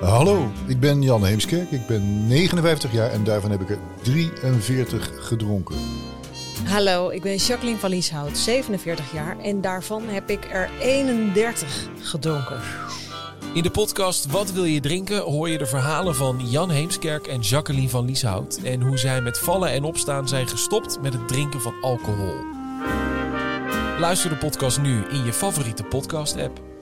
Hallo, ik ben Jan Heemskerk. Ik ben 59 jaar en daarvan heb ik er 43 gedronken. Hallo, ik ben Jacqueline van Lieshout, 47 jaar en daarvan heb ik er 31 gedronken. In de podcast Wat wil je drinken hoor je de verhalen van Jan Heemskerk en Jacqueline van Lieshout en hoe zij met vallen en opstaan zijn gestopt met het drinken van alcohol. Luister de podcast nu in je favoriete podcast-app.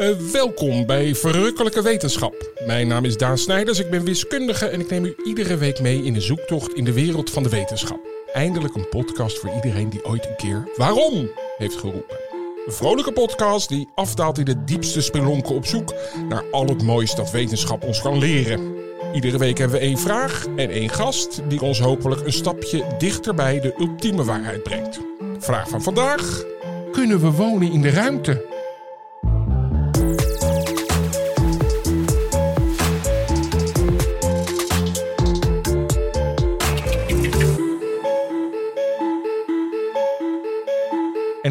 Uh, welkom bij Verrukkelijke Wetenschap. Mijn naam is Daan Snijders, ik ben wiskundige en ik neem u iedere week mee in een zoektocht in de wereld van de wetenschap. Eindelijk een podcast voor iedereen die ooit een keer waarom heeft geroepen. Een vrolijke podcast die afdaalt in de diepste spelonken op zoek naar al het moois dat wetenschap ons kan leren. Iedere week hebben we één vraag en één gast die ons hopelijk een stapje dichter bij de ultieme waarheid brengt. Vraag van vandaag: Kunnen we wonen in de ruimte?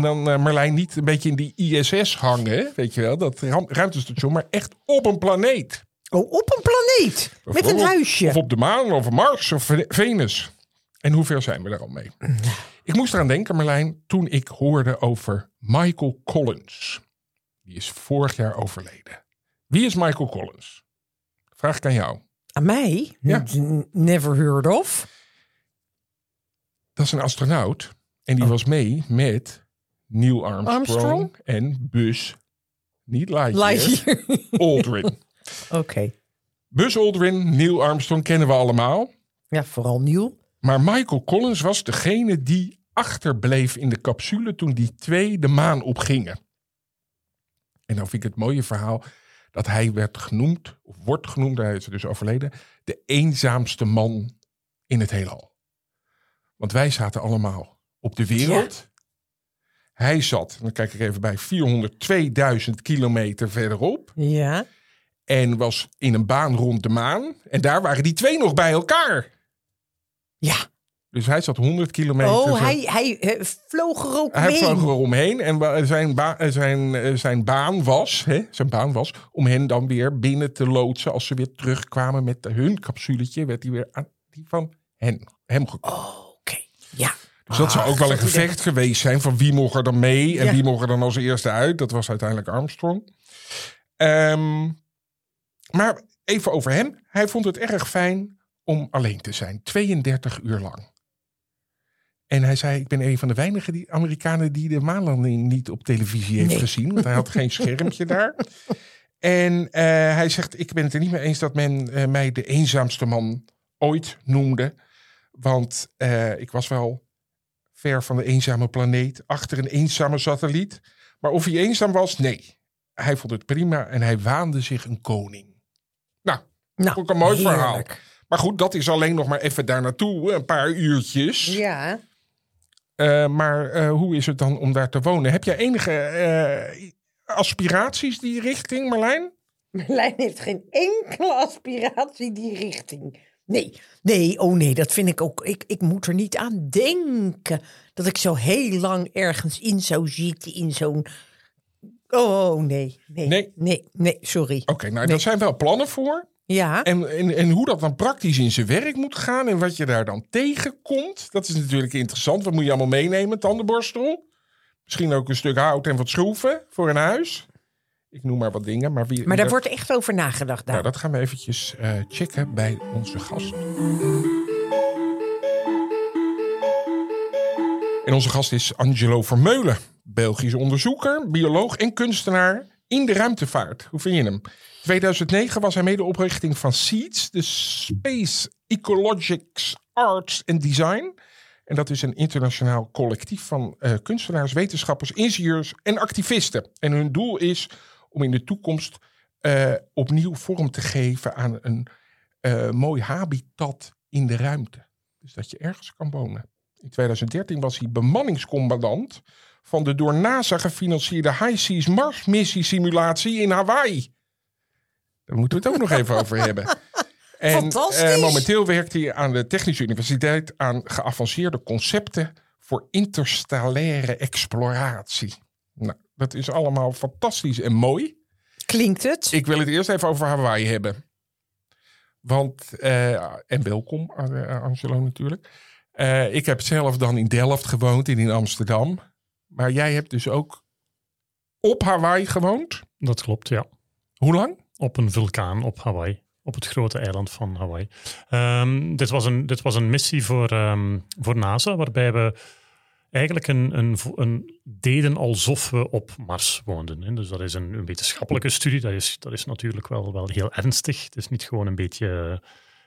Dan uh, Marlijn niet een beetje in die ISS hangen, weet je wel, dat ruimtestation, maar echt op een planeet. Oh, op een planeet? met een huisje? Of op de maan, of Mars, of Venus. En hoe ver zijn we daar al mee? Ik moest eraan denken, Marlijn, toen ik hoorde over Michael Collins. Die is vorig jaar overleden. Wie is Michael Collins? Vraag ik aan jou. Aan mij? Ja. Never heard of. Dat is een astronaut. En die oh. was mee met Neil Armstrong, en Buzz, niet Lightyear, Lightyear. Aldrin. Oké. Buzz Aldrin, Neil Armstrong kennen we allemaal. Ja, vooral Neil. Maar Michael Collins was degene die achterbleef in de capsule toen die twee de maan opgingen. En dan vind ik het mooie verhaal dat hij werd genoemd, of wordt genoemd, hij is dus overleden, de eenzaamste man in het heelal. Want wij zaten allemaal op de wereld. Hij zat, dan kijk ik even bij, 402.000 kilometer verderop. Ja. En was in een baan rond de maan. En daar waren die twee nog bij elkaar. Ja. Dus hij zat 100 kilometer. Oh, hij, hij, hij vloog er ook Hij vloog er omheen. En zijn, ba zijn, zijn baan was, hè, zijn baan was om hen dan weer binnen te loodsen. Als ze weer terugkwamen met hun capsuletje, werd hij weer aan die van hen, hem gekomen. Oh, oké. Ja. Dus dat zou ook wel een gevecht geweest zijn van wie mocht er dan mee en wie er dan als eerste uit. Dat was uiteindelijk Armstrong. Um, maar even over hem. Hij vond het erg fijn om alleen te zijn. 32 uur lang. En hij zei, ik ben een van de weinige die, Amerikanen die de maanlanding niet op televisie heeft gezien. Want hij had geen schermpje daar. En uh, hij zegt, ik ben het er niet mee eens dat men uh, mij de eenzaamste man ooit noemde. Want uh, ik was wel ver van de eenzame planeet, achter een eenzame satelliet. Maar of hij eenzaam was, nee. Hij vond het prima en hij waande zich een koning. Nou, nou ook een mooi verhaal. Maar goed, dat is alleen nog maar even daar naartoe, een paar uurtjes. Ja. Uh, maar uh, hoe is het dan om daar te wonen? Heb jij enige uh, aspiraties die richting, Marlijn? Marlijn heeft geen enkele aspiratie die richting. Nee, nee, oh nee, dat vind ik ook. Ik, ik moet er niet aan denken dat ik zo heel lang ergens in zou zitten in zo'n. Oh nee, nee, nee, nee, nee sorry. Oké, okay, nou, nee. daar zijn wel plannen voor. Ja. En, en, en hoe dat dan praktisch in zijn werk moet gaan en wat je daar dan tegenkomt, dat is natuurlijk interessant. Wat moet je allemaal meenemen? Tandenborstel? Misschien ook een stuk hout en wat schroeven voor een huis. Ik noem maar wat dingen. Maar, wie, maar daar wordt echt over nagedacht. Nou, dat gaan we eventjes uh, checken bij onze gast. En onze gast is Angelo Vermeulen. Belgisch onderzoeker, bioloog en kunstenaar in de ruimtevaart. Hoe vind je hem? 2009 was hij medeoprichting van SEEDS, de Space Ecologics Arts and Design. En dat is een internationaal collectief van uh, kunstenaars, wetenschappers, ingenieurs en activisten. En hun doel is om in de toekomst uh, opnieuw vorm te geven aan een uh, mooi habitat in de ruimte. Dus dat je ergens kan wonen. In 2013 was hij bemanningscommandant van de door NASA gefinancierde High Seas Mars missie simulatie in Hawaii. Daar moeten we het ook nog even over hebben. En uh, momenteel werkt hij aan de Technische Universiteit aan geavanceerde concepten voor interstellaire exploratie. Dat is allemaal fantastisch en mooi. Klinkt het? Ik wil het eerst even over Hawaii hebben. Want, eh, en welkom, eh, Angelo natuurlijk. Eh, ik heb zelf dan in Delft gewoond en in Amsterdam. Maar jij hebt dus ook op Hawaii gewoond. Dat klopt, ja. Hoe lang? Op een vulkaan op Hawaii. Op het grote eiland van Hawaii. Ehm, dit, was een, dit was een missie voor, ehm, voor NASA, waarbij we eigenlijk een, een, een, deden alsof we op Mars woonden. Hè. Dus dat is een, een, wetenschappelijke studie. Dat is, dat is natuurlijk wel, wel heel ernstig. Het is niet gewoon een beetje,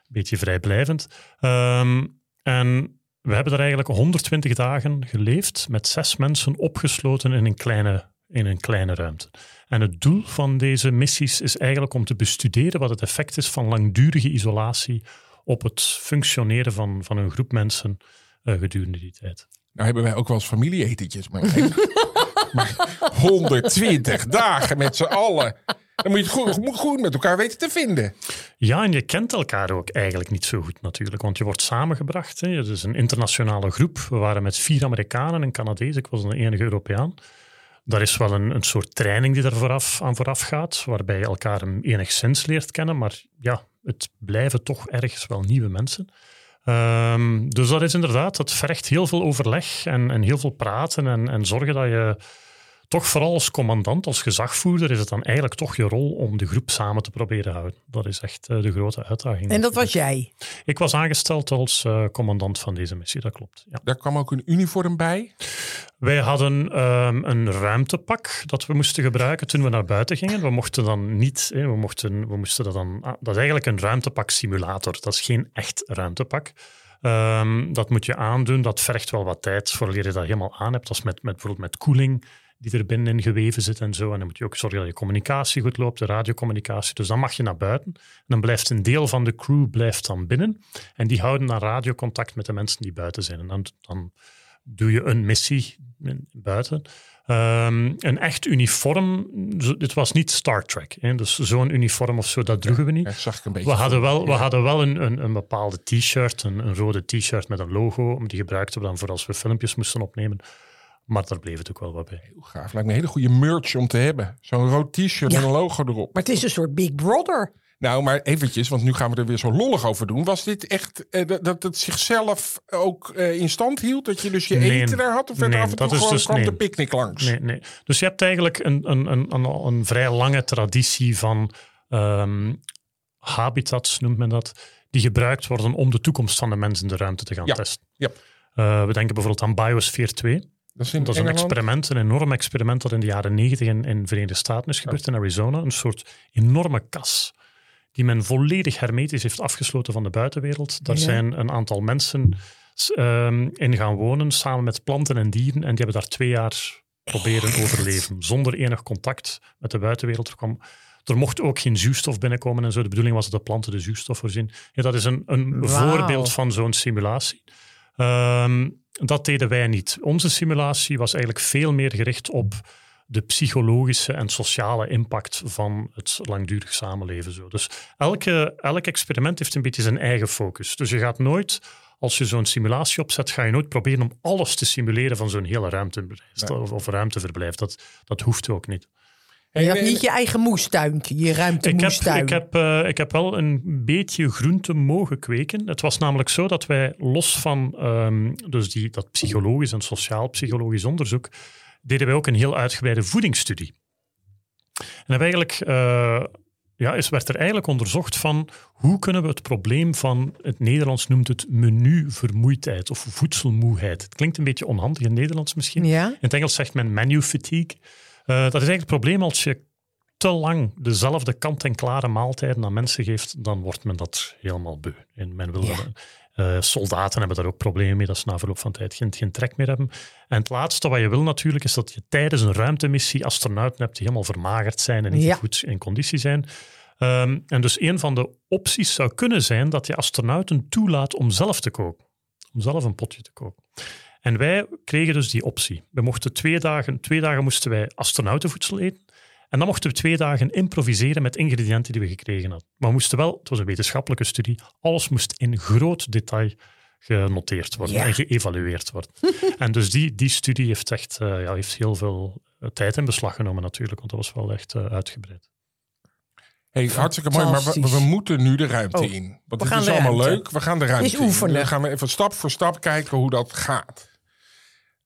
beetje vrijblijvend. Ehm, en we hebben er eigenlijk 120 dagen geleefd met zes mensen opgesloten in een kleine, in een kleine ruimte. En het doel van deze missies is eigenlijk om te bestuderen wat het effect is van langdurige isolatie op het functioneren van, van een groep mensen uh, gedurende die tijd. Nou hebben wij ook wel eens familieetentjes, maar, maar 120 dagen met z'n allen. Dan moet je het goed, goed, met elkaar weten te vinden. Ja, en je kent elkaar ook eigenlijk niet zo goed natuurlijk, want je wordt samengebracht. Hè. Het is een internationale groep. We waren met vier Amerikanen en een Canadees. Ik was de enige Europeaan. Daar is wel een, een soort training die er vooraf, aan vooraf gaat, waarbij je elkaar enigszins leert kennen, maar ja, het blijven toch ergens wel nieuwe mensen. Um, dus dat is inderdaad, dat vergt heel veel overleg en, en heel veel praten en, en zorgen dat je toch vooral als commandant, als gezagvoerder, is het dan eigenlijk toch je rol om de groep samen te proberen houden. Dat is echt uh, de grote uitdaging. En dat was jij? Ik was aangesteld als uh, commandant van deze missie, dat klopt. Ja. Daar kwam ook een uniform bij? Wij hadden um, een ruimtepak dat we moesten gebruiken toen we naar buiten gingen. We mochten dan niet, we, mochten, we moesten dat dan, ah, dat is eigenlijk een ruimtepak simulator. Dat is geen echt ruimtepak. Um, dat moet je aandoen, dat vergt wel wat tijd voordat je dat helemaal aan hebt. Als met, met bijvoorbeeld met koeling die er binnenin geweven zit en zo. En dan moet je ook zorgen dat je communicatie goed loopt, de radiocommunicatie. Dus dan mag je naar buiten. En dan blijft een deel van de crew blijft dan binnen. En die houden dan radiocontact met de mensen die buiten zijn. En dan, dan doe je een missie buiten. Um, een echt uniform, dit was niet Star Trek. Hè? Dus zo'n uniform of zo, dat droegen we niet. Ja, zag ik een beetje we hadden wel, we hadden wel een, een, een bepaalde t-shirt, een, een, rode t-shirt met een logo. Die gebruikten we dan voor als we filmpjes moesten opnemen. Maar daar bleef het ook wel wat bij. Heel gaaf. Lijkt me een hele goede merch om te hebben. Zo'n rood t-shirt met een logo erop. Maar het is een soort Big Brother. Nou, maar eventjes, want nu gaan we er weer zo lollig over doen. Was dit echt eh, dat het zichzelf ook eh, in stand hield? Dat je dus je nee, eten daar had? Of werd nee, af en toe gewoon dus- kwam nee. de picknick langs? Nee, nee. Dus je hebt eigenlijk een, een, een, een, een vrij lange traditie van ehm, habitats, noemt men dat, die gebruikt worden om de toekomst van de mens in de ruimte te gaan Ja. testen. Ja. Eh, we denken bijvoorbeeld aan Biosphere 2. Dat is, in Dat is een experiment, een enorm experiment dat in de jaren 90 in, in de Verenigde Staten is gebeurd, in Arizona. Een soort enorme kas die men volledig hermetisch heeft afgesloten van de buitenwereld. Daar Ja. zijn een aantal mensen ehm, in gaan wonen, samen met planten en dieren. En die hebben daar twee jaar proberen overleven, zonder enig contact met de buitenwereld. Er, kwam, er mocht ook geen zuurstof binnenkomen en zo. De bedoeling was dat de planten de zuurstof voorzien. Ja, dat is een, een voorbeeld van zo'n simulatie. Ehm, dat deden wij niet. Onze simulatie was eigenlijk veel meer gericht op de psychologische en sociale impact van het langdurig samenleven. Zo. Dus elke, elk experiment heeft een beetje zijn eigen focus. Dus je gaat nooit, als je zo'n simulatie opzet, ga je nooit proberen om alles te simuleren van zo'n hele ruimtereis of, of ruimteverblijf. Dat, dat hoeft ook niet. Je had en- niet je eigen moestuintje, je Ik heb, ruimtemoestuin. ik, heb, eh, ik heb wel een beetje groente mogen kweken. Het was namelijk zo dat wij los van ehm, dus die, dat psychologisch en sociaal-psychologisch onderzoek, deden wij ook een heel uitgebreide voedingsstudie. En eigenlijk, eh, ja, is, werd er eigenlijk onderzocht van hoe kunnen we het probleem van, het Nederlands noemt het menuvermoeidheid of voedselmoeheid. Het klinkt een beetje onhandig in het Nederlands misschien. Ja? In het Engels zegt men menu fatigue. Eh, dat is eigenlijk het probleem als je te lang dezelfde kant-en-klare maaltijden aan mensen geeft, dan wordt men dat helemaal beu. En men wil Ja. dat- eh, soldaten hebben daar ook problemen mee, dat ze na verloop van tijd geen, geen trek meer hebben. En het laatste wat je wil natuurlijk, is dat je tijdens een ruimtemissie astronauten hebt die helemaal vermagerd zijn en niet Ja. goed in conditie zijn. Ehm, en dus een van de opties zou kunnen zijn dat je astronauten toelaat om zelf te koken. Om zelf een potje te koken. En wij kregen dus die optie. We mochten twee dagen, twee dagen moesten wij astronautenvoedsel eten. En dan mochten we twee dagen improviseren met ingrediënten die we gekregen hadden. Maar we moesten wel, het was een wetenschappelijke studie, alles moest in groot detail genoteerd worden Ja. en geëvalueerd worden. en dus die, die studie heeft echt eh, ja, heeft heel veel eh, tijd in beslag genomen natuurlijk, want dat was wel echt eh, uitgebreid. Hey, hartstikke mooi, maar we, we moeten nu de ruimte Oh, in. Want het is allemaal ruimte. leuk. We gaan de ruimte in. oefenen. Dan gaan we even stap voor stap kijken hoe dat gaat.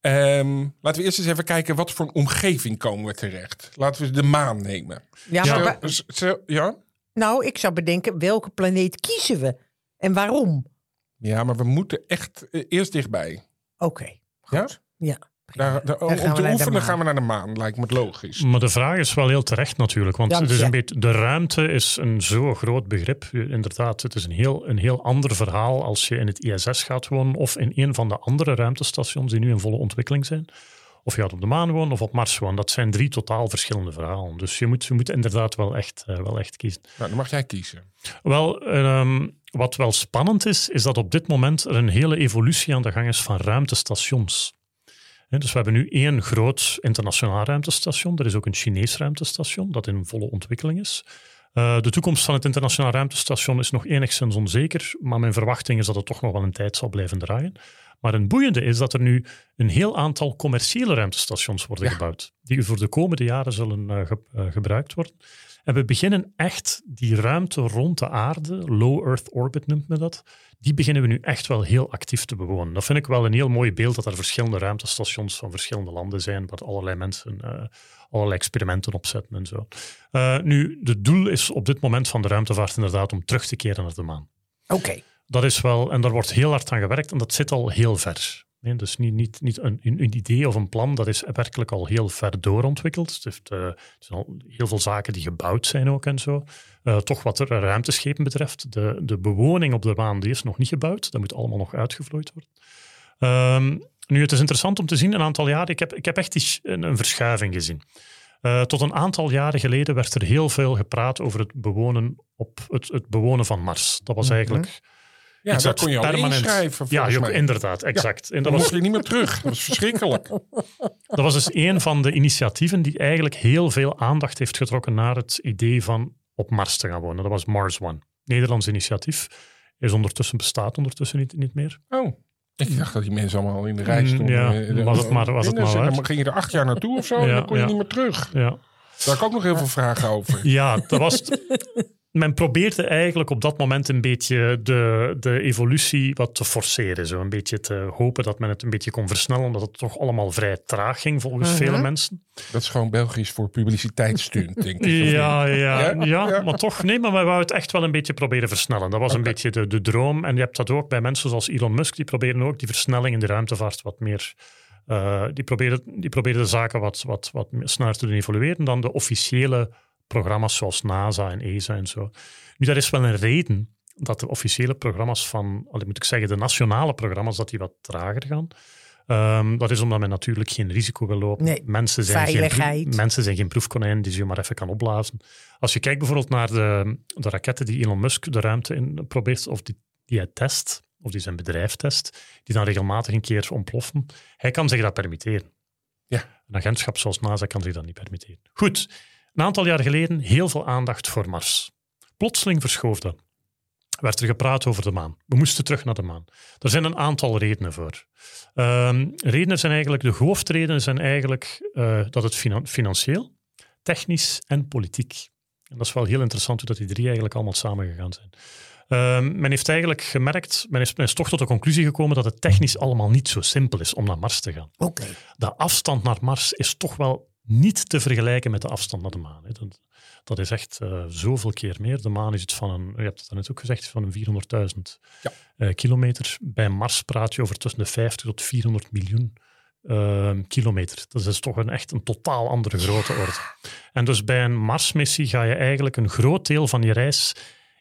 Ehm, laten we eerst eens even kijken wat voor een omgeving komen we terecht. Laten we de maan nemen. Ja, Ja. maar Zo- zo- ja? nou, ik zou bedenken, welke planeet kiezen we? En waarom? ja, maar we moeten echt eh, eerst dichtbij. Oké, Ja? goed. Ja. Daar, daar- om Dan gaan om we te naar de oefenen maan. gaan we naar de maan, lijkt me het logisch. Maar de vraag is wel heel terecht natuurlijk, want het is een beetje, de ruimte is een zo groot begrip. Inderdaad, het is een heel, een heel ander verhaal als je in het ISS gaat wonen of in een van de andere ruimtestations die nu in volle ontwikkeling zijn. Of je gaat op de maan wonen of op Mars wonen. Dat zijn drie totaal verschillende verhalen. Dus je moet, je moet inderdaad wel echt, eh, wel echt kiezen. Nou, dan mag jij kiezen. Wel, ehm, wat wel spannend is, is dat op dit moment er een hele evolutie aan de gang is van ruimtestations. Dus we hebben nu één groot internationaal ruimtestation. Er is ook een Chinees ruimtestation dat in volle ontwikkeling is. Eh, de toekomst van het internationaal ruimtestation is nog enigszins onzeker, maar mijn verwachting is dat het toch nog wel een tijd zal blijven draaien. Maar een boeiende is dat er nu een heel aantal commerciële ruimtestations worden Ja. gebouwd, die voor de komende jaren zullen eh, ge- eh, gebruikt worden. En we beginnen echt die ruimte rond de aarde, low Earth orbit noemt men dat, die beginnen we nu echt wel heel actief te bewonen. Dat vind ik wel een heel mooi beeld dat er verschillende ruimtestations van verschillende landen zijn, waar allerlei mensen eh, allerlei experimenten opzetten en zo. Eh, nu, het doel is op dit moment van de ruimtevaart inderdaad om terug te keren naar de maan. Oké. Dat is wel, en daar wordt heel hard aan gewerkt en dat zit al heel ver. Nee, dus niet, niet, niet een, een idee of een plan, dat is werkelijk al heel ver doorontwikkeld. Het, heeft, eh, er zijn al heel veel zaken die gebouwd zijn ook en zo. Eh, toch wat de ruimteschepen betreft, de, de bewoning op de maan die is nog niet gebouwd. Dat moet allemaal nog uitgevlooid worden. Ehm, nu, het is interessant om te zien, een aantal jaren, ik heb, ik heb echt iets, een, een verschuiving gezien. Eh, tot een aantal jaren geleden werd er heel veel gepraat over het bewonen, op het, het bewonen van Mars. Dat was eigenlijk Ja, dat kon je al inschrijven. Ja, je- inderdaad, exact. En Dan dat mocht was, je niet meer terug. Dat was verschrikkelijk. dat was dus een van de initiatieven die eigenlijk heel veel aandacht heeft getrokken naar het idee van op Mars te gaan wonen. Dat was Mars One. Nederlands initiatief. Is ondertussen, bestaat ondertussen niet, niet meer. Oh, ik dacht dat die mensen allemaal in de rij Mm, stonden. ja, Eh, was het maar- was het maar waar. Dan ging je er acht jaar naartoe of zo en dan kon je ja. niet meer terug. Ja, Daar had ik ook nog heel veel vragen over. ja dat was... Men probeerde eigenlijk op dat moment een beetje de, de evolutie wat te forceren. Zo een beetje te hopen dat men het een beetje kon versnellen, omdat het toch allemaal vrij traag ging volgens Mhm. vele mensen. Dat is gewoon Belgisch voor publiciteitsstunt, denk ik. Ja, ja, Ja? maar toch, nee, maar wij wouden het echt wel een beetje proberen versnellen. Dat was een beetje de, de droom. En je hebt dat ook bij mensen zoals Elon Musk, die proberen ook die versnelling in de ruimtevaart wat meer. eh, die, proberen, die proberen de zaken wat, wat, wat sneller te doen evolueren dan de officiële programma's zoals NASA en ESA en zo. Nu, daar is wel een reden dat de officiële programma's van, allee, moet ik zeggen, de nationale programma's, dat die wat trager gaan. Ehm, dat is omdat men natuurlijk geen risico wil lopen. Nee, mensen, zijn geen, mensen zijn geen proefkonijn die ze je maar even kan opblazen. Als je kijkt bijvoorbeeld naar de, de raketten die Elon Musk de ruimte in probeert, of die, die hij test, of die zijn bedrijf test, die dan regelmatig een keer ontploffen, hij kan zich dat permitteren. Ja. Een agentschap zoals NASA kan zich dat niet permitteren. Goed, een aantal jaar geleden heel veel aandacht voor Mars. Plotseling verschoof dat. Werd er gepraat over de maan. We moesten terug naar de maan. Er zijn een aantal redenen voor. Ehm, redenen zijn eigenlijk, de hoofdredenen zijn eigenlijk eh, dat het finan- financieel, technisch en politiek. En dat is wel heel interessant hoe dat die drie eigenlijk allemaal samengegaan zijn. Ehm, men heeft eigenlijk gemerkt, men is, men is toch tot de conclusie gekomen dat het technisch allemaal niet zo simpel is om naar Mars te gaan. Oké. De afstand naar Mars is toch wel niet te vergelijken met de afstand naar de maan. Hè. Dat, dat is echt eh, zoveel keer meer. De maan is iets van een, je hebt het net ook gezegd, van een 400.000 Ja. eh, kilometer. Bij Mars praat je over tussen de 50 tot 400 miljoen ehm, kilometer. Dat is toch een, echt een totaal andere grote orde. En dus bij een Marsmissie ga je eigenlijk een groot deel van je reis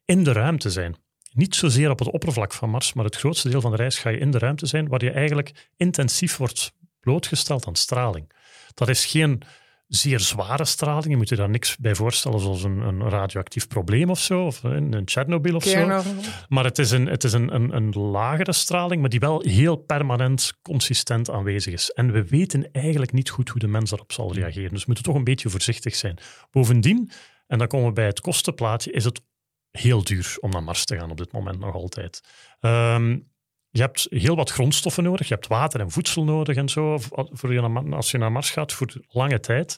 in de ruimte zijn. Niet zozeer op het oppervlak van Mars, maar het grootste deel van de reis ga je in de ruimte zijn, waar je eigenlijk intensief wordt blootgesteld aan straling. Dat is geen zeer zware straling. Je moet je daar niks bij voorstellen, zoals een, een radioactief probleem of zo, of een, Tsjernobyl of zo. Maar het is, een, het is een, een, een lagere straling, maar die wel heel permanent, consistent aanwezig is. En we weten eigenlijk niet goed hoe de mens daarop zal reageren. Dus we moeten toch een beetje voorzichtig zijn. Bovendien, en dan komen we bij het kostenplaatje, is het heel duur om naar Mars te gaan op dit moment nog altijd. Ehm, je hebt heel wat grondstoffen nodig. Je hebt water en voedsel nodig en zo. Voor je, naar- als je naar Mars gaat voor lange tijd.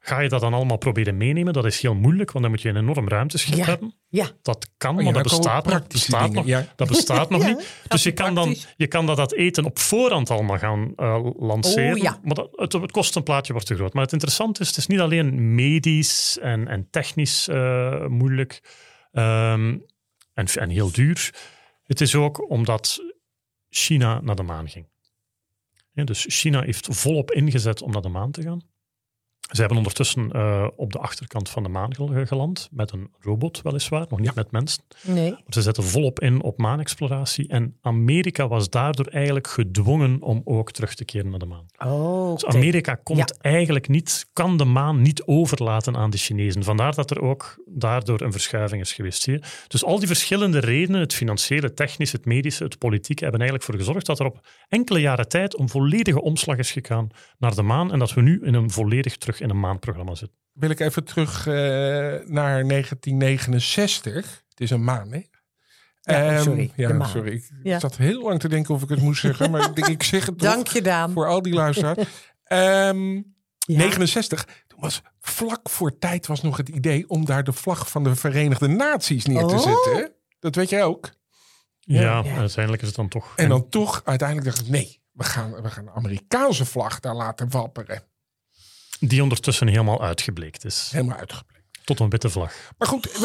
Ga je dat dan allemaal proberen meenemen? Dat is heel moeilijk, want dan moet je een enorm ruimteschip Ja. hebben. Ja, Dat kan, Oh ja, maar dat bestaat, nog, bestaat, ja. dat bestaat nog Ja, niet. Dus je kan, dan, je kan dat, dat eten op voorhand allemaal gaan eh, lanceren. Oh, ja. Maar dat, het, het kostenplaatje wordt te groot. Maar het interessante is, het is niet alleen medisch en, en technisch eh, moeilijk ehm, en, en heel duur. Het is ook omdat China naar de maan ging. Dus China heeft volop ingezet om naar de maan te gaan. Ze hebben ondertussen eh, op de achterkant van de maan gel- geland, met een robot weliswaar, nog niet met mensen. nee. Maar Ze zetten volop in op maanexploratie en Amerika was daardoor eigenlijk gedwongen om ook terug te keren naar de maan. Oh, Dus Amerika komt Ja. eigenlijk niet, kan de maan niet overlaten aan de Chinezen. Vandaar dat er ook daardoor een verschuiving is geweest. Zie je? Dus al die verschillende redenen, het financiële, het technische, het medische, het politieke, hebben eigenlijk voor gezorgd dat er op enkele jaren tijd een volledige omslag is gegaan naar de maan en dat we nu in een volledig terug in een maanprogramma zitten. Wil ik even terug eh, naar 1969. Het is een maan, hè? Ja, Ehm, sorry, Ja, sorry. Ik Ja. zat heel lang te denken of ik het moest zeggen, maar ik, denk, ik zeg het Dank je, Daan. voor al die luisteraars. Ehm, Ja. 69. Toen was vlak voor tijd was nog het idee om daar de vlag van de Verenigde Naties neer te Oh. zetten. Dat weet jij ook. Ja, Ja. uiteindelijk is het dan toch... En dan toch uiteindelijk dacht ik, nee, we gaan, we gaan de Amerikaanse vlag daar laten wapperen. Die ondertussen helemaal uitgebleekt is. Helemaal uitgebleid. Tot een witte vlag. Maar goed, we,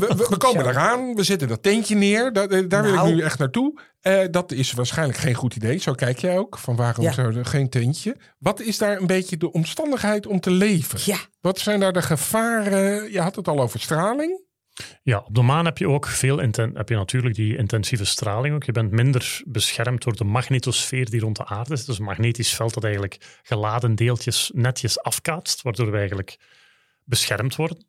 we, we- we komen eraan. We zetten dat tentje neer. Daar, daar wil Nou. ik nu echt naartoe. Eh, dat is waarschijnlijk geen goed idee. Zo kijk jij ook. Van waarom Ja. zou er geen tentje? Wat is daar een beetje de omstandigheid om te leven? Ja, Wat zijn daar de gevaren? Je had het al over straling. Ja, op de maan heb je ook veel heb je natuurlijk die intensieve straling. Ook. Je bent minder beschermd door de magnetosfeer die rond de aarde is. Dus een magnetisch veld dat eigenlijk geladen deeltjes netjes afkaatst, waardoor we eigenlijk beschermd worden.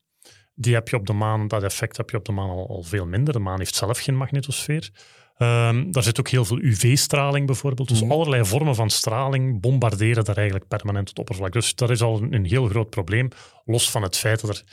Die heb je op de maan, dat effect heb je op de maan al, al veel minder. De maan heeft zelf geen magnetosfeer. Ehm, daar zit ook heel veel UV-straling bijvoorbeeld. Dus Mhm. allerlei vormen van straling bombarderen daar eigenlijk permanent het oppervlak. Dus dat is al een, een heel groot probleem. Los van het feit dat er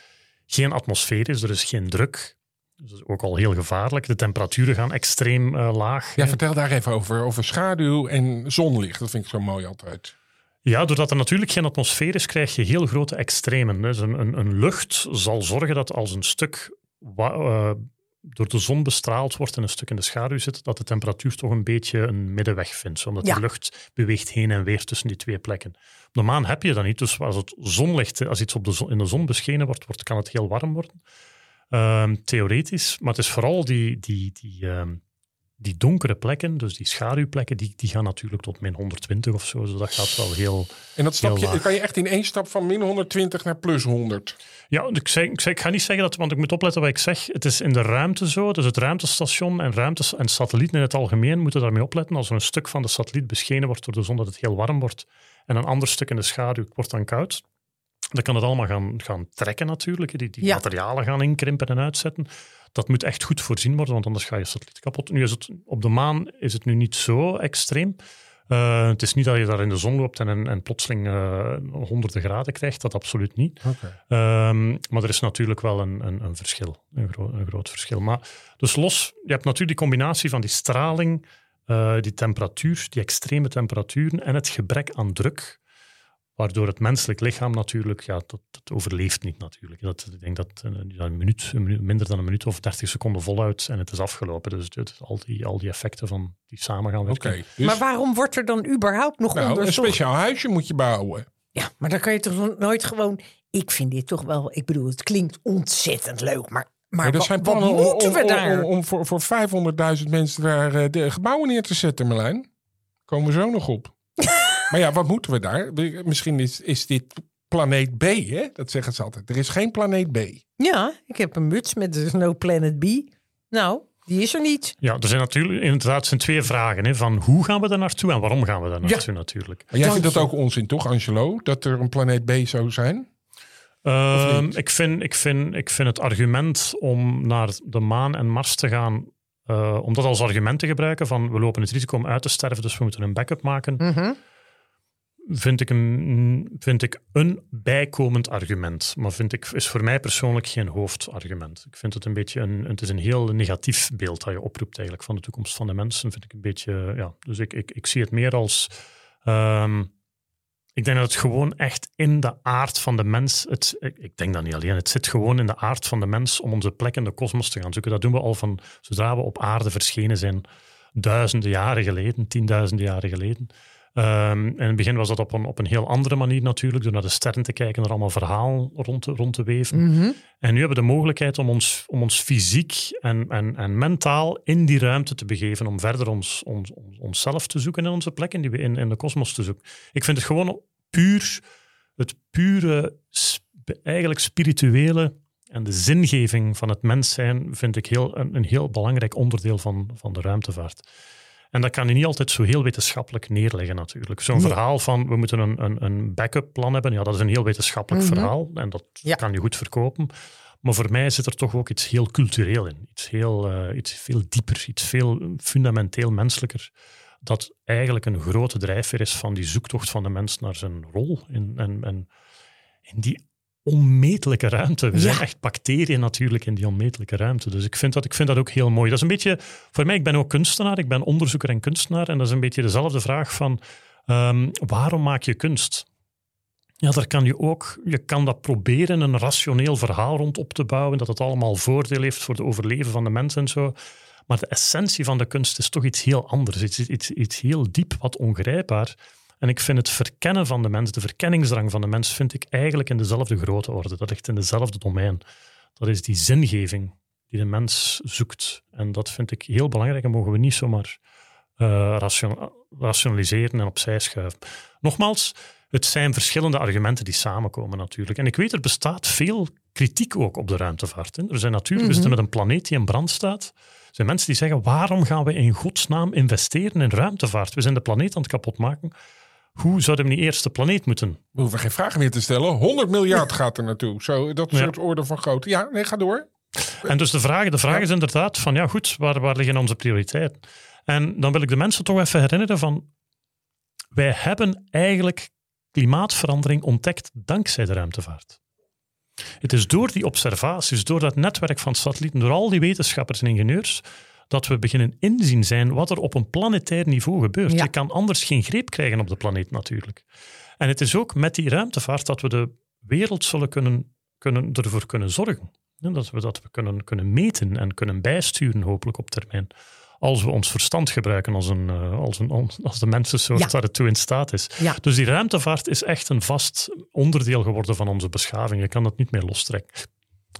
geen atmosfeer is, er is geen druk. Dus dat is ook al heel gevaarlijk. De temperaturen gaan extreem eh, laag. Ja, vertel daar even over. Over schaduw en zonlicht. Dat vind ik zo mooi altijd. Ja, doordat er natuurlijk geen atmosfeer is, krijg je heel grote extremen. Dus een, een, een lucht zal zorgen dat als een stuk eh, door de zon bestraald wordt en een stuk in de schaduw zit, dat de temperatuur toch een beetje een middenweg vindt. Omdat Ja. de lucht beweegt heen en weer tussen die twee plekken. Op de maan heb je dat niet. Dus als het zonlicht, als iets op de zon, in de zon beschenen wordt, wordt, kan het heel warm worden. Ehm, theoretisch. Maar het is vooral die, die, die, ehm, die donkere plekken, dus die schaduwplekken, die, die gaan natuurlijk tot min 120 of zo. Dus dat gaat wel heel... En dat stap Heel je, kan je echt in één stap van min 120 naar plus 100. Ja, ik, zeg, ik, zeg, ik ga niet zeggen dat, want ik moet opletten wat ik zeg. Het is in de ruimte zo, dus het ruimtestation en ruimtes en satellieten in het algemeen moeten daarmee opletten. Als er een stuk van de satelliet beschenen wordt door de zon dat het heel warm wordt en een ander stuk in de schaduw wordt dan koud, dan kan het allemaal gaan, gaan trekken natuurlijk. Die, die Ja. materialen gaan inkrimpen en uitzetten. Dat moet echt goed voorzien worden, want anders ga je satelliet kapot. Nu is het, op de maan is het nu niet zo extreem. Eh, het is niet dat je daar in de zon loopt en, en, en plotseling eh, honderden graden krijgt. Dat absoluut niet. Ehm, maar er is natuurlijk wel een, een, een verschil, een, gro- een groot verschil. Maar dus los, je hebt natuurlijk die combinatie van die straling, eh, die temperatuur, die extreme temperaturen en het gebrek aan druk, waardoor het menselijk lichaam natuurlijk, ja, dat, dat overleeft niet natuurlijk. Dat, ik denk dat ja, een, minuut, een minuut, minder dan een minuut of 30 seconden voluit en het is afgelopen. Dus het, al, die, al die effecten van die samen gaan Oké. werken. dus maar waarom wordt er dan überhaupt nog nou, een onderzocht? speciaal huisje moet je bouwen. Ja, maar dan kan je toch nooit gewoon... Ik vind dit toch wel... Ik bedoel, het klinkt ontzettend leuk, maar... Maar Maar er zijn wat plannen om, moeten om, we om- daar? om, om voor, voor 500.000 mensen daar eh, de gebouwen neer te zetten, Merlijn. Komen we zo nog op. maar ja, wat moeten we daar? Misschien is, is dit planeet B, hè? Dat zeggen ze altijd. Er is geen planeet B. Ja, ik heb een muts met de No Planet B. Nou, die is er niet. Ja, er zijn natuurlijk inderdaad zijn twee vragen. Hè, van hoe gaan we daar naartoe en waarom gaan we daar naartoe natuurlijk. Maar jij Dank vindt dat ook onzin, toch, Angelo? Dat er een planeet B zou zijn? Ehm, niet? ik, vind, ik, vind, ik vind het argument om naar de maan en Mars te gaan, eh, om dat als argument te gebruiken van we lopen het risico om uit te sterven, dus we moeten een backup maken, Mhm. Vind ik, een, vind ik een bijkomend argument. Maar vind ik, is voor mij persoonlijk geen hoofdargument. Ik vind het een beetje een, het is een heel negatief beeld dat je oproept eigenlijk van de toekomst van de mensen. Vind ik een beetje, ja. Dus ik, ik, ik zie het meer als. ehm, ik denk dat het gewoon echt in de aard van de mens. Het, ik, denk dat niet alleen. Het zit gewoon in de aard van de mens om onze plek in de kosmos te gaan zoeken. Dat doen we al van zodra we op aarde verschenen zijn, duizenden jaren geleden, tienduizenden jaren geleden. Ehm, in het begin was dat op een, op een heel andere manier natuurlijk, door naar de sterren te kijken en er allemaal verhaal rond te, rond te weven. Mhm. En nu hebben we de mogelijkheid om ons, om ons fysiek en, en, en mentaal in die ruimte te begeven, om verder ons, ons, ons- onszelf te zoeken en onze plek in, die we in, in de kosmos te zoeken. Ik vind het gewoon puur, het pure, eigenlijk spirituele en de zingeving van het mens zijn, vind ik heel, een, een heel belangrijk onderdeel van, van de ruimtevaart. En dat kan je niet altijd zo heel wetenschappelijk neerleggen natuurlijk. Zo'n Nee. verhaal van we moeten een, een, een backup plan hebben, ja, dat is een heel wetenschappelijk Mhm. verhaal en dat Ja. kan je goed verkopen. Maar voor mij zit er toch ook iets heel cultureel in. Iets, heel, eh, iets veel dieper, iets veel fundamenteel menselijker. Dat eigenlijk een grote drijfveer is van die zoektocht van de mens naar zijn rol. In, en, en in die onmetelijke ruimte. We Ja. zijn echt bacteriën natuurlijk in die onmetelijke ruimte. Dus ik vind, dat, ik vind dat ook heel mooi. Dat is een beetje, voor mij, ik ben ook kunstenaar, ik ben onderzoeker en kunstenaar. En dat is een beetje dezelfde vraag van, ehm, waarom maak je kunst? Ja, daar kan je ook, je kan dat proberen een rationeel verhaal rond op te bouwen, dat het allemaal voordeel heeft voor het overleven van de mens en zo. Maar de essentie van de kunst is toch iets heel anders, iets, iets, iets heel diep, wat ongrijpbaar. En ik vind het verkennen van de mens, de verkenningsdrang van de mens, vind ik eigenlijk in dezelfde grote orde. Dat ligt in dezelfde domein. Dat is die zingeving die de mens zoekt. En dat vind ik heel belangrijk en mogen we niet zomaar eh, ration- rationaliseren en opzij schuiven. Nogmaals, het zijn verschillende argumenten die samenkomen natuurlijk. En ik weet, er bestaat veel kritiek ook op de ruimtevaart. Hè. Er zijn natuurlijk, we zitten met een planeet die in brand staat. Er zijn mensen die zeggen, waarom gaan we in godsnaam investeren in ruimtevaart? We zijn de planeet aan het kapotmaken. Hoe zouden we niet eerst de planeet moeten? We hoeven geen vragen meer te stellen. 100 miljard gaat er naartoe. Zo, dat Ja. soort orde van grootte. Ja, nee, ga door. En dus de vraag, de vraag is inderdaad van, ja goed, waar, waar liggen onze prioriteiten? En dan wil ik de mensen toch even herinneren van, wij hebben eigenlijk klimaatverandering ontdekt dankzij de ruimtevaart. Het is door die observaties, door dat netwerk van satellieten, door al die wetenschappers en ingenieurs, dat we beginnen inzien zijn wat er op een planetair niveau gebeurt. Ja. Je kan anders geen greep krijgen op de planeet natuurlijk. En het is ook met die ruimtevaart dat we de wereld zullen kunnen, kunnen, ervoor kunnen zorgen. Dat we dat we kunnen, kunnen meten en kunnen bijsturen, hopelijk op termijn. Als we ons verstand gebruiken als, een, eh, als, een, als de mensensoort Ja. daar het toe in staat is. Ja. Dus die ruimtevaart is echt een vast onderdeel geworden van onze beschaving. Je kan dat niet meer lostrekken.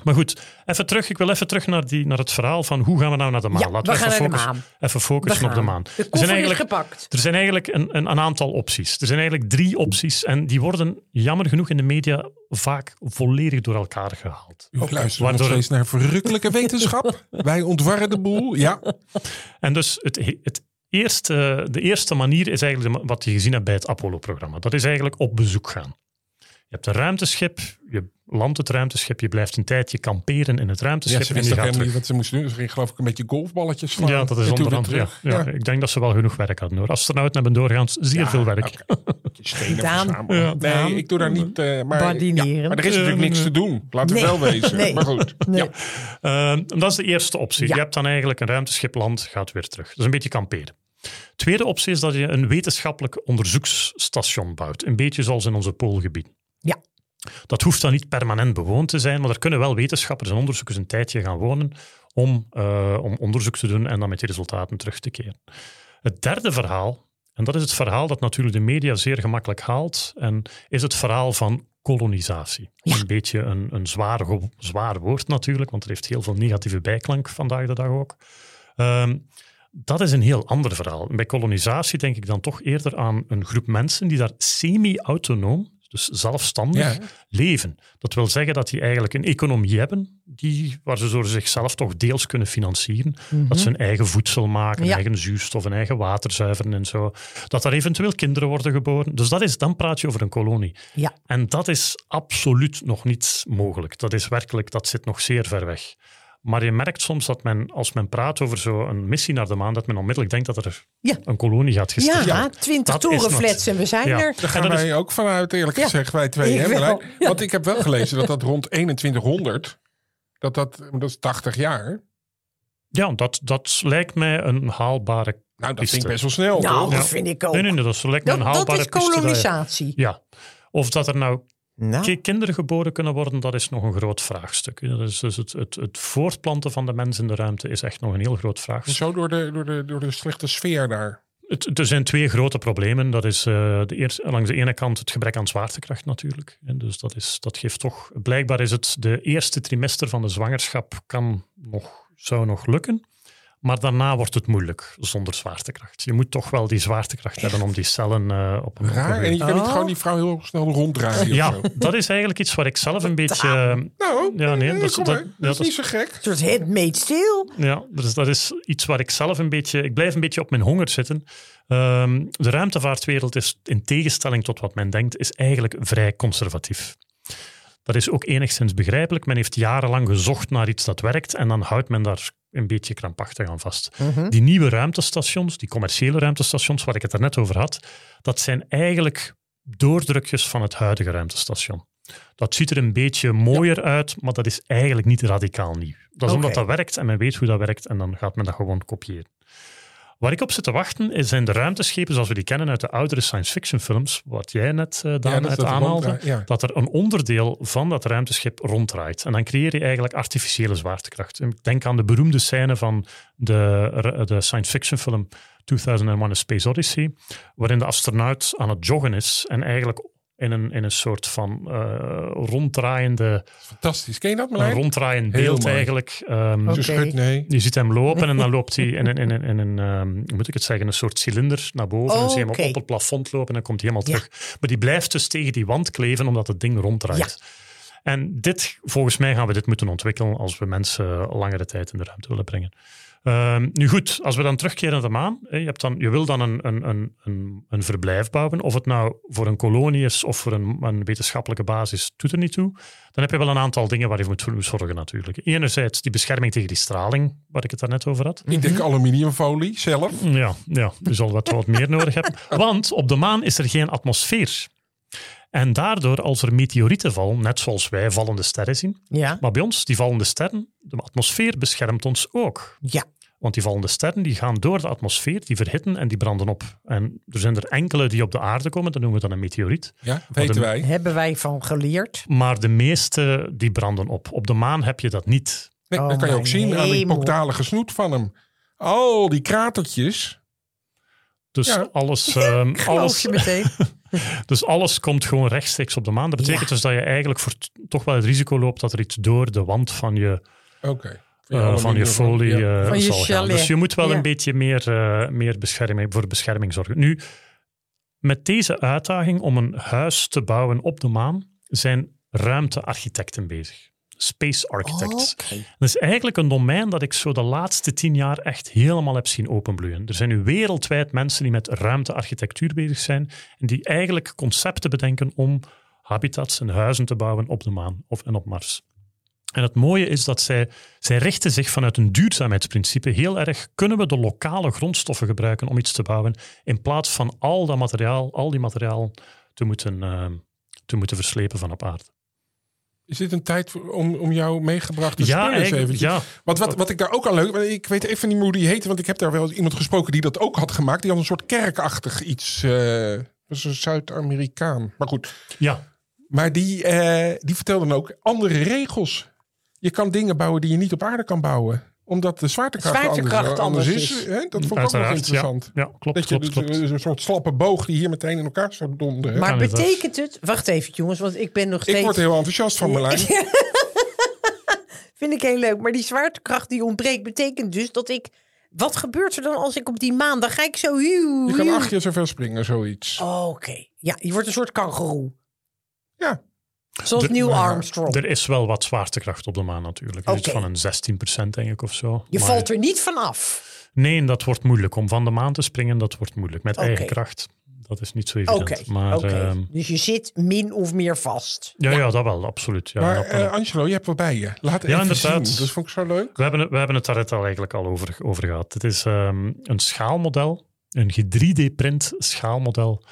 Maar goed, even terug. Ik wil even terug naar, die, naar het verhaal van hoe gaan we nou naar de maan. Ja, Laten we gaan even, naar de focussen, maan. even focussen op de maan. De Er zijn eigenlijk, gepakt. er zijn eigenlijk een, een, een aantal opties. Er zijn eigenlijk drie opties en die worden jammer genoeg in de media vaak volledig door elkaar gehaald. U luistert nog waardoor- steeds naar verrukkelijke wetenschap. Wij ontwarren de boel. Ja, En dus het, het eerste, de eerste manier is eigenlijk wat je gezien hebt bij het Apollo-programma. Dat is eigenlijk op bezoek gaan. Je hebt een ruimteschip, je landt het ruimteschip, je blijft een tijdje kamperen in het ja ruimteschip ze en je gaat helemaal niet wat ze moesten doen. Ze gingen geloof ik een beetje golfballetjes slaan. Ja, dat is onder andere. Ja, ja, Ik denk dat ze wel genoeg werk hadden hoor. Astronauten hebben doorgaans zeer Ja, veel werk. Daan. Ja. Nee, ik doe daar niet... eh, maar, ja, maar er is natuurlijk niks te doen. Laten we Nee. wel wezen. Nee. Maar goed. Nee. Ja. Ehm, dat is de eerste optie. Ja. Je hebt dan eigenlijk een ruimteschip land, gaat weer terug. Dat is een beetje kamperen. Tweede optie is dat je een wetenschappelijk onderzoeksstation bouwt. Een beetje zoals in onze poolgebied. Ja. Dat hoeft dan niet permanent bewoond te zijn, maar er kunnen wel wetenschappers en onderzoekers een tijdje gaan wonen om, eh, om onderzoek te doen en dan met die resultaten terug te keren. Het derde verhaal, en dat is het verhaal dat natuurlijk de media zeer gemakkelijk haalt, en is het verhaal van kolonisatie. Een beetje een, een zwaar, zwaar woord natuurlijk, want er heeft heel veel negatieve bijklank vandaag de dag ook. Ehm, dat is een heel ander verhaal. Bij kolonisatie denk ik dan toch eerder aan een groep mensen die daar semi-autonoom, dus zelfstandig, Ja. leven. Dat wil zeggen dat die eigenlijk een economie hebben die, waar ze door zichzelf toch deels kunnen financieren. Dat ze hun eigen voedsel maken, Ja. eigen zuurstof, een eigen water zuiveren en zo. Dat daar eventueel kinderen worden geboren. Dus dat is, dan praat je over een kolonie. Ja. En dat is absoluut nog niet mogelijk. Dat is werkelijk, dat zit nog zeer ver weg. Maar je merkt soms dat men, als men praat over zo'n missie naar de maan, dat men onmiddellijk denkt dat er Ja. een kolonie gaat gesticht Ja, worden. twintig is torenflats en we zijn Ja. er. Daar gaan En dat wij ook vanuit, eerlijk Ja, gezegd, wij twee. ik Hè, ja. Want ik heb wel gelezen dat dat rond 2100, dat, dat, dat is 80 jaar. Ja, dat, dat lijkt mij een haalbare... Nou, dat Piste. vind ik best wel snel. Nou, toch? dat Ja. vind ik ook. Nee, nee, nee, dat lijkt me een haalbare is dat je- kolonisatie. Ja. Of dat er nou Nou, ki- kinderen geboren kunnen worden, dat is nog een groot vraagstuk. Dat is dus het, het, het voortplanten van de mens in de ruimte is echt nog een heel groot vraagstuk. Zo door de, door, de, door de slechte sfeer daar. Het, er zijn twee grote problemen. Dat is eh, de eerste, langs de ene kant het gebrek aan zwaartekracht natuurlijk. En dus dat, is, dat geeft toch... Blijkbaar is het de eerste trimester van de zwangerschap kan nog, zou nog lukken. Maar daarna wordt het moeilijk zonder zwaartekracht. Je moet toch wel die zwaartekracht hebben om die cellen eh, op een Raar. En je kan niet Oh. gewoon die vrouw heel snel ronddraaien. Ja, zo. dat is eigenlijk iets waar ik zelf een beetje... eh, Nou, Ja, nee, eh, dat is- kom dat- is niet zo gek. een soort handmade steel. Ja, dus dat is iets waar ik zelf een beetje... Ik blijf een beetje op mijn honger zitten. Ehm, de ruimtevaartwereld is, in tegenstelling tot wat men denkt, is eigenlijk vrij conservatief. Dat is ook enigszins begrijpelijk. Men heeft jarenlang gezocht naar iets dat werkt en dan houdt men daar een beetje krampachtig aan vast. Die nieuwe ruimtestations, die commerciële ruimtestations waar ik het er net over had, dat zijn eigenlijk doordrukjes van het huidige ruimtestation. Dat ziet er een beetje mooier uit, maar dat is eigenlijk niet radicaal nieuw. Dat is omdat dat werkt en men weet hoe dat werkt en dan gaat men dat gewoon kopiëren. Waar ik op zit te wachten is- zijn de ruimteschepen zoals we die kennen uit de oudere science fiction films, wat jij net, eh is uit dat aanhaalde, ronddraai- ja. dat er een onderdeel van dat ruimteschip ronddraait. En dan creëer je eigenlijk artificiële zwaartekracht. Ik denk aan de beroemde scène van de, de science fiction film 2001 A Space Odyssey, waarin de astronaut aan het joggen is en eigenlijk in een, in een soort van eh, ronddraaiende, Fantastisch. Ken je dat, een Marlijn? ronddraaiend beeld mooi. eigenlijk. ehm, nee. je ziet hem lopen en dan loopt hij in een, in een, in een ehm, hoe moet ik het zeggen, een soort cilinder naar boven. Dan zie je hem op het plafond lopen en dan komt hij helemaal Ja. terug. Maar die blijft dus tegen die wand kleven omdat het ding ronddraait. En dit, volgens mij gaan we dit moeten ontwikkelen als we mensen langere tijd in de ruimte willen brengen. Ehm, nu goed, als we dan terugkeren naar de maan, hè, je, hebt dan, je wil dan een, een, een, een, een verblijf bouwen, of het nou voor een kolonie is of voor een, een wetenschappelijke basis, doet er niet toe. Dan heb je wel een aantal dingen waar je voor moet zorgen natuurlijk. Enerzijds die bescherming tegen die straling, waar ik het daarnet over had. Ik denk aluminiumfolie zelf. Ja, ja je zal wat, wat meer nodig hebben. Want op de maan is er geen atmosfeer. En daardoor, als er meteorieten vallen, net zoals wij vallende sterren zien, Ja, maar bij ons, die vallende sterren, de atmosfeer beschermt ons ook. ja. Want die vallende sterren die gaan door de atmosfeer, die verhitten en die branden op. En er zijn er enkele die op de aarde komen, dat noemen we dan een meteoriet. Ja, weten wij. Hebben wij van geleerd. Maar de meeste die branden op. Op de maan heb je dat niet. Nee, Oh, dat kan je ook zien aan die pokdalige snoet van hem. Oh, die kratertjes. Dus Ja. alles, ehm, Geloof alles, je meteen. Dus alles komt gewoon rechtstreeks op de maan. Dat betekent Ja. dus dat je eigenlijk voor toch wel het risico loopt dat er iets door de wand van je, Oké. Van je folie Ja. eh, Van je zal gaan. Dus je moet wel Ja. een beetje meer, eh, meer bescherming, voor bescherming zorgen. Nu, met deze uitdaging om een huis te bouwen op de maan zijn ruimtearchitecten bezig. Space architects. Oké. Dat is eigenlijk een domein dat ik zo de laatste tien jaar echt helemaal heb zien openbloeien. Er zijn nu wereldwijd mensen die met ruimtearchitectuur bezig zijn en die eigenlijk concepten bedenken om habitats en huizen te bouwen op de maan of en op Mars. En het mooie is dat zij, zij richten zich vanuit een duurzaamheidsprincipe heel erg, kunnen we de lokale grondstoffen gebruiken om iets te bouwen, in plaats van al dat materiaal, al die materiaal te moeten, eh, te moeten verslepen van op aarde. Is dit een tijd om, om jou meegebracht te Ja, eventjes? ja. Want wat, wat ik daar ook aan leuk... Ik weet even niet meer hoe die heette, want ik heb daar wel iemand gesproken die dat ook had gemaakt. Die had een soort kerkachtig iets. eh was een Zuid-Amerikaan. Maar goed. Ja, Maar die, eh, die vertelde dan ook andere regels. Je kan dingen bouwen die je niet op aarde kan bouwen. Omdat de zwaartekracht, Zwaartekracht anders, anders is. is. Hè? Dat vond ik ook nog interessant. Ja, ja klopt, Dat je klopt, dus, klopt. dus een soort slappe boog die hier meteen in elkaar zou donderen. Maar betekent het... Wacht even, jongens, want ik ben nog steeds... ik word heel enthousiast van, Marlijn. Vind ik heel leuk. Maar die zwaartekracht die ontbreekt, betekent dus dat ik... Wat gebeurt er dan als ik op die maan... Dan ga ik zo... Huw, Je kan acht keer zoveel springen, zoiets. Oké. Ja, je wordt een soort kangeroe. Ja. Zoals De- Neil maar- Armstrong. Er is wel wat zwaartekracht op de maan natuurlijk. Iets Oké. van een 16% denk ik of zo. je Maar- valt er niet van af. Nee, dat wordt moeilijk. Om van de maan te springen, dat wordt moeilijk. Met eigen kracht. Dat is niet zo evident. maar oké. ehm, dus je zit min of meer vast. ja, ja, dat wel, absoluut. Ja, maar eh, Angelo, je hebt wat bij je. Laat Ja, even inderdaad. zien. Dat vond ik zo leuk. We hebben, het- we hebben het daar net al eigenlijk al over, over gehad. Het is ehm, een schaalmodel, een 3D-print schaalmodel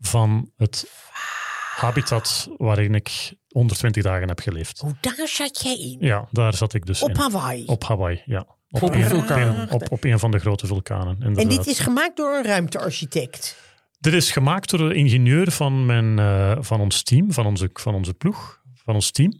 van het habitat waarin ik 120 dagen heb geleefd. Oh, daar zat jij in. Ja, daar zat ik dus Op in. Hawaii. Op Hawaii, ja. Op, Op een een, vulkaan. Op, op een van de grote vulkanen, en dit is gemaakt door een ruimtearchitect. Dit is gemaakt door de ingenieur van, mijn, eh, van ons team, van onze, van onze ploeg, van ons team.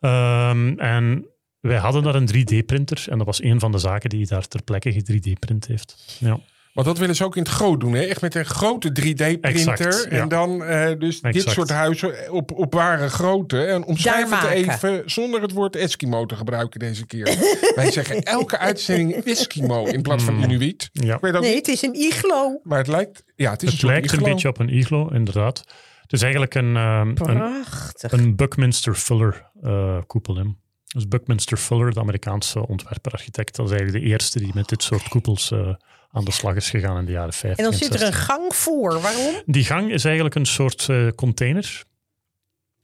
Ehm, en wij hadden daar een 3D-printer en dat was een van de zaken die hij daar ter plekke ge-3D-print heeft. Ja. Want dat willen ze ook in het groot doen. Hè? Echt met een grote 3D-printer. Exact, ja. En dan eh, dus dit soort huizen op, op ware grootte. En omschrijf Daar het maken. even zonder het woord Eskimo te gebruiken deze keer. Wij zeggen elke uitzending Eskimo in plaats van Inuit. Ja. Ik weet ook Nee, het is een iglo. maar het lijkt... Ja, het is een Het lijkt een beetje op een iglo, inderdaad. Het is eigenlijk een, ehm, een, Prachtig. een Buckminster Fuller eh, koepel. Hè. Dus Buckminster Fuller, de Amerikaanse ontwerper-architect, dat is eigenlijk de eerste die met dit soort koepels eh, aan de slag is gegaan in de jaren 50. En dan zit er 60. een gang voor. Waarom? Die gang is eigenlijk een soort eh, container.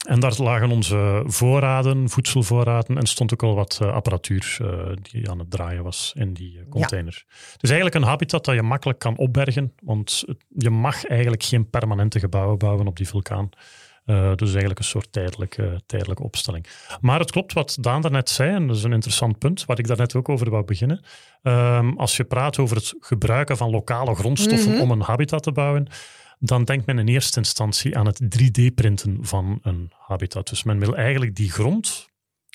En daar lagen onze voorraden, voedselvoorraden en stond ook al wat eh, apparatuur eh, die aan het draaien was in die container. Het is eigenlijk een habitat dat je makkelijk kan opbergen, want je mag eigenlijk geen permanente gebouwen bouwen op die vulkaan. Eh, dus eigenlijk een soort tijdelijke, tijdelijke opstelling. Maar het klopt wat Daan daarnet zei, en dat is een interessant punt, waar ik daarnet ook over wou beginnen. Ehm, als je praat over het gebruiken van lokale grondstoffen om een habitat te bouwen, dan denkt men in eerste instantie aan het 3D-printen van een habitat. Dus men wil eigenlijk die grond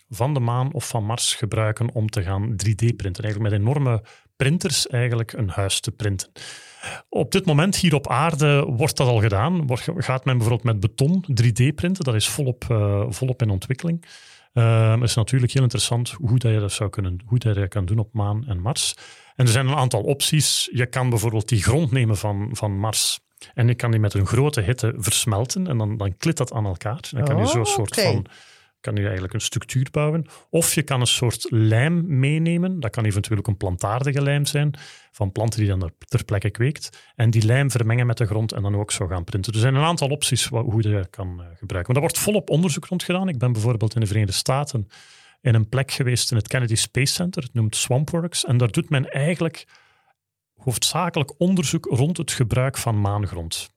van de maan of van Mars gebruiken om te gaan 3D-printen. Eigenlijk met enorme printers eigenlijk een huis te printen. Op dit moment hier op aarde wordt dat al gedaan. Wordt- Gaat men bijvoorbeeld met beton 3D-printen. Dat is volop, eh, volop in ontwikkeling. Eh, Het is natuurlijk heel interessant hoe dat je dat zou kunnen, hoe dat je dat kan doen op maan en Mars. En er zijn een aantal opties. Je kan bijvoorbeeld die grond nemen van, van Mars en je kan die met een grote hitte versmelten en dan, dan klit dat aan elkaar. Dan kan je zo'n soort oké. van kan je eigenlijk een structuur bouwen. Of je kan een soort lijm meenemen. Dat kan eventueel ook een plantaardige lijm zijn, van planten die dan er ter plekke kweekt. En die lijm vermengen met de grond en dan ook zo gaan printen. Er zijn een aantal opties hoe je dat kan eh, gebruiken. Maar daar wordt volop onderzoek rond gedaan. Ik ben bijvoorbeeld in de Verenigde Staten in een plek geweest in het Kennedy Space Center. Het noemt Swampworks. En daar doet men eigenlijk hoofdzakelijk onderzoek rond het gebruik van maangrond.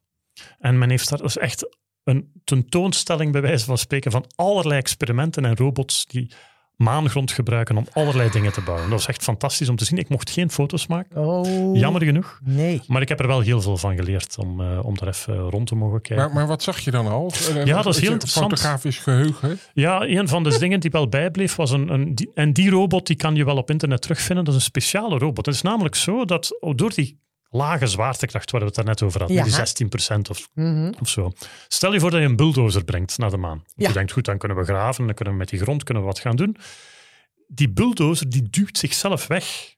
En men heeft daar dus echt een tentoonstelling, bij wijze van spreken, van allerlei experimenten en robots die maangrond gebruiken om allerlei dingen te bouwen. Dat was echt fantastisch om te zien. Ik mocht geen foto's maken, Oh. jammer genoeg. Nee. Maar ik heb er wel heel veel van geleerd om, eh, om daar even rond te mogen kijken. Maar, maar wat zag je dan al? Eh, Ja, dat is heel interessant. Fotografisch geheugen. Ja, een van de dingen die wel bijbleef was een... een die, en die robot die kan je wel op internet terugvinden. Dat is een speciale robot. Het is namelijk zo dat door die lage zwaartekracht waar we het daarnet over hadden, Ja. die 16% of, Mhm. of zo. Stel je voor dat je een bulldozer brengt naar de maan. Ja. Je denkt, goed, dan kunnen we graven, dan kunnen we met die grond kunnen we wat gaan doen. Die bulldozer die duwt zichzelf weg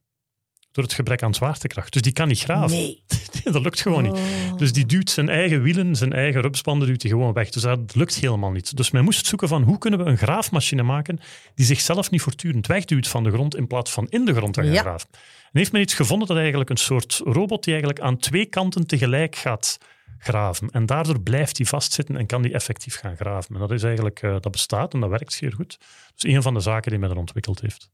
door het gebrek aan zwaartekracht. Dus die kan niet graven. Nee. dat lukt gewoon niet. Oh. Dus die duwt zijn eigen wielen, zijn eigen rupsbanden duwt hij gewoon weg. Dus dat lukt helemaal niet. Dus men moest zoeken van hoe kunnen we een graafmachine maken die zichzelf niet voortdurend wegduwt van de grond in plaats van in de grond te gaan Ja. graven. En heeft men iets gevonden dat eigenlijk een soort robot die eigenlijk aan twee kanten tegelijk gaat graven. En daardoor blijft hij vastzitten en kan die effectief gaan graven. En dat is eigenlijk, eh, dat bestaat en dat werkt zeer goed. Dus een van de zaken die men er ontwikkeld heeft.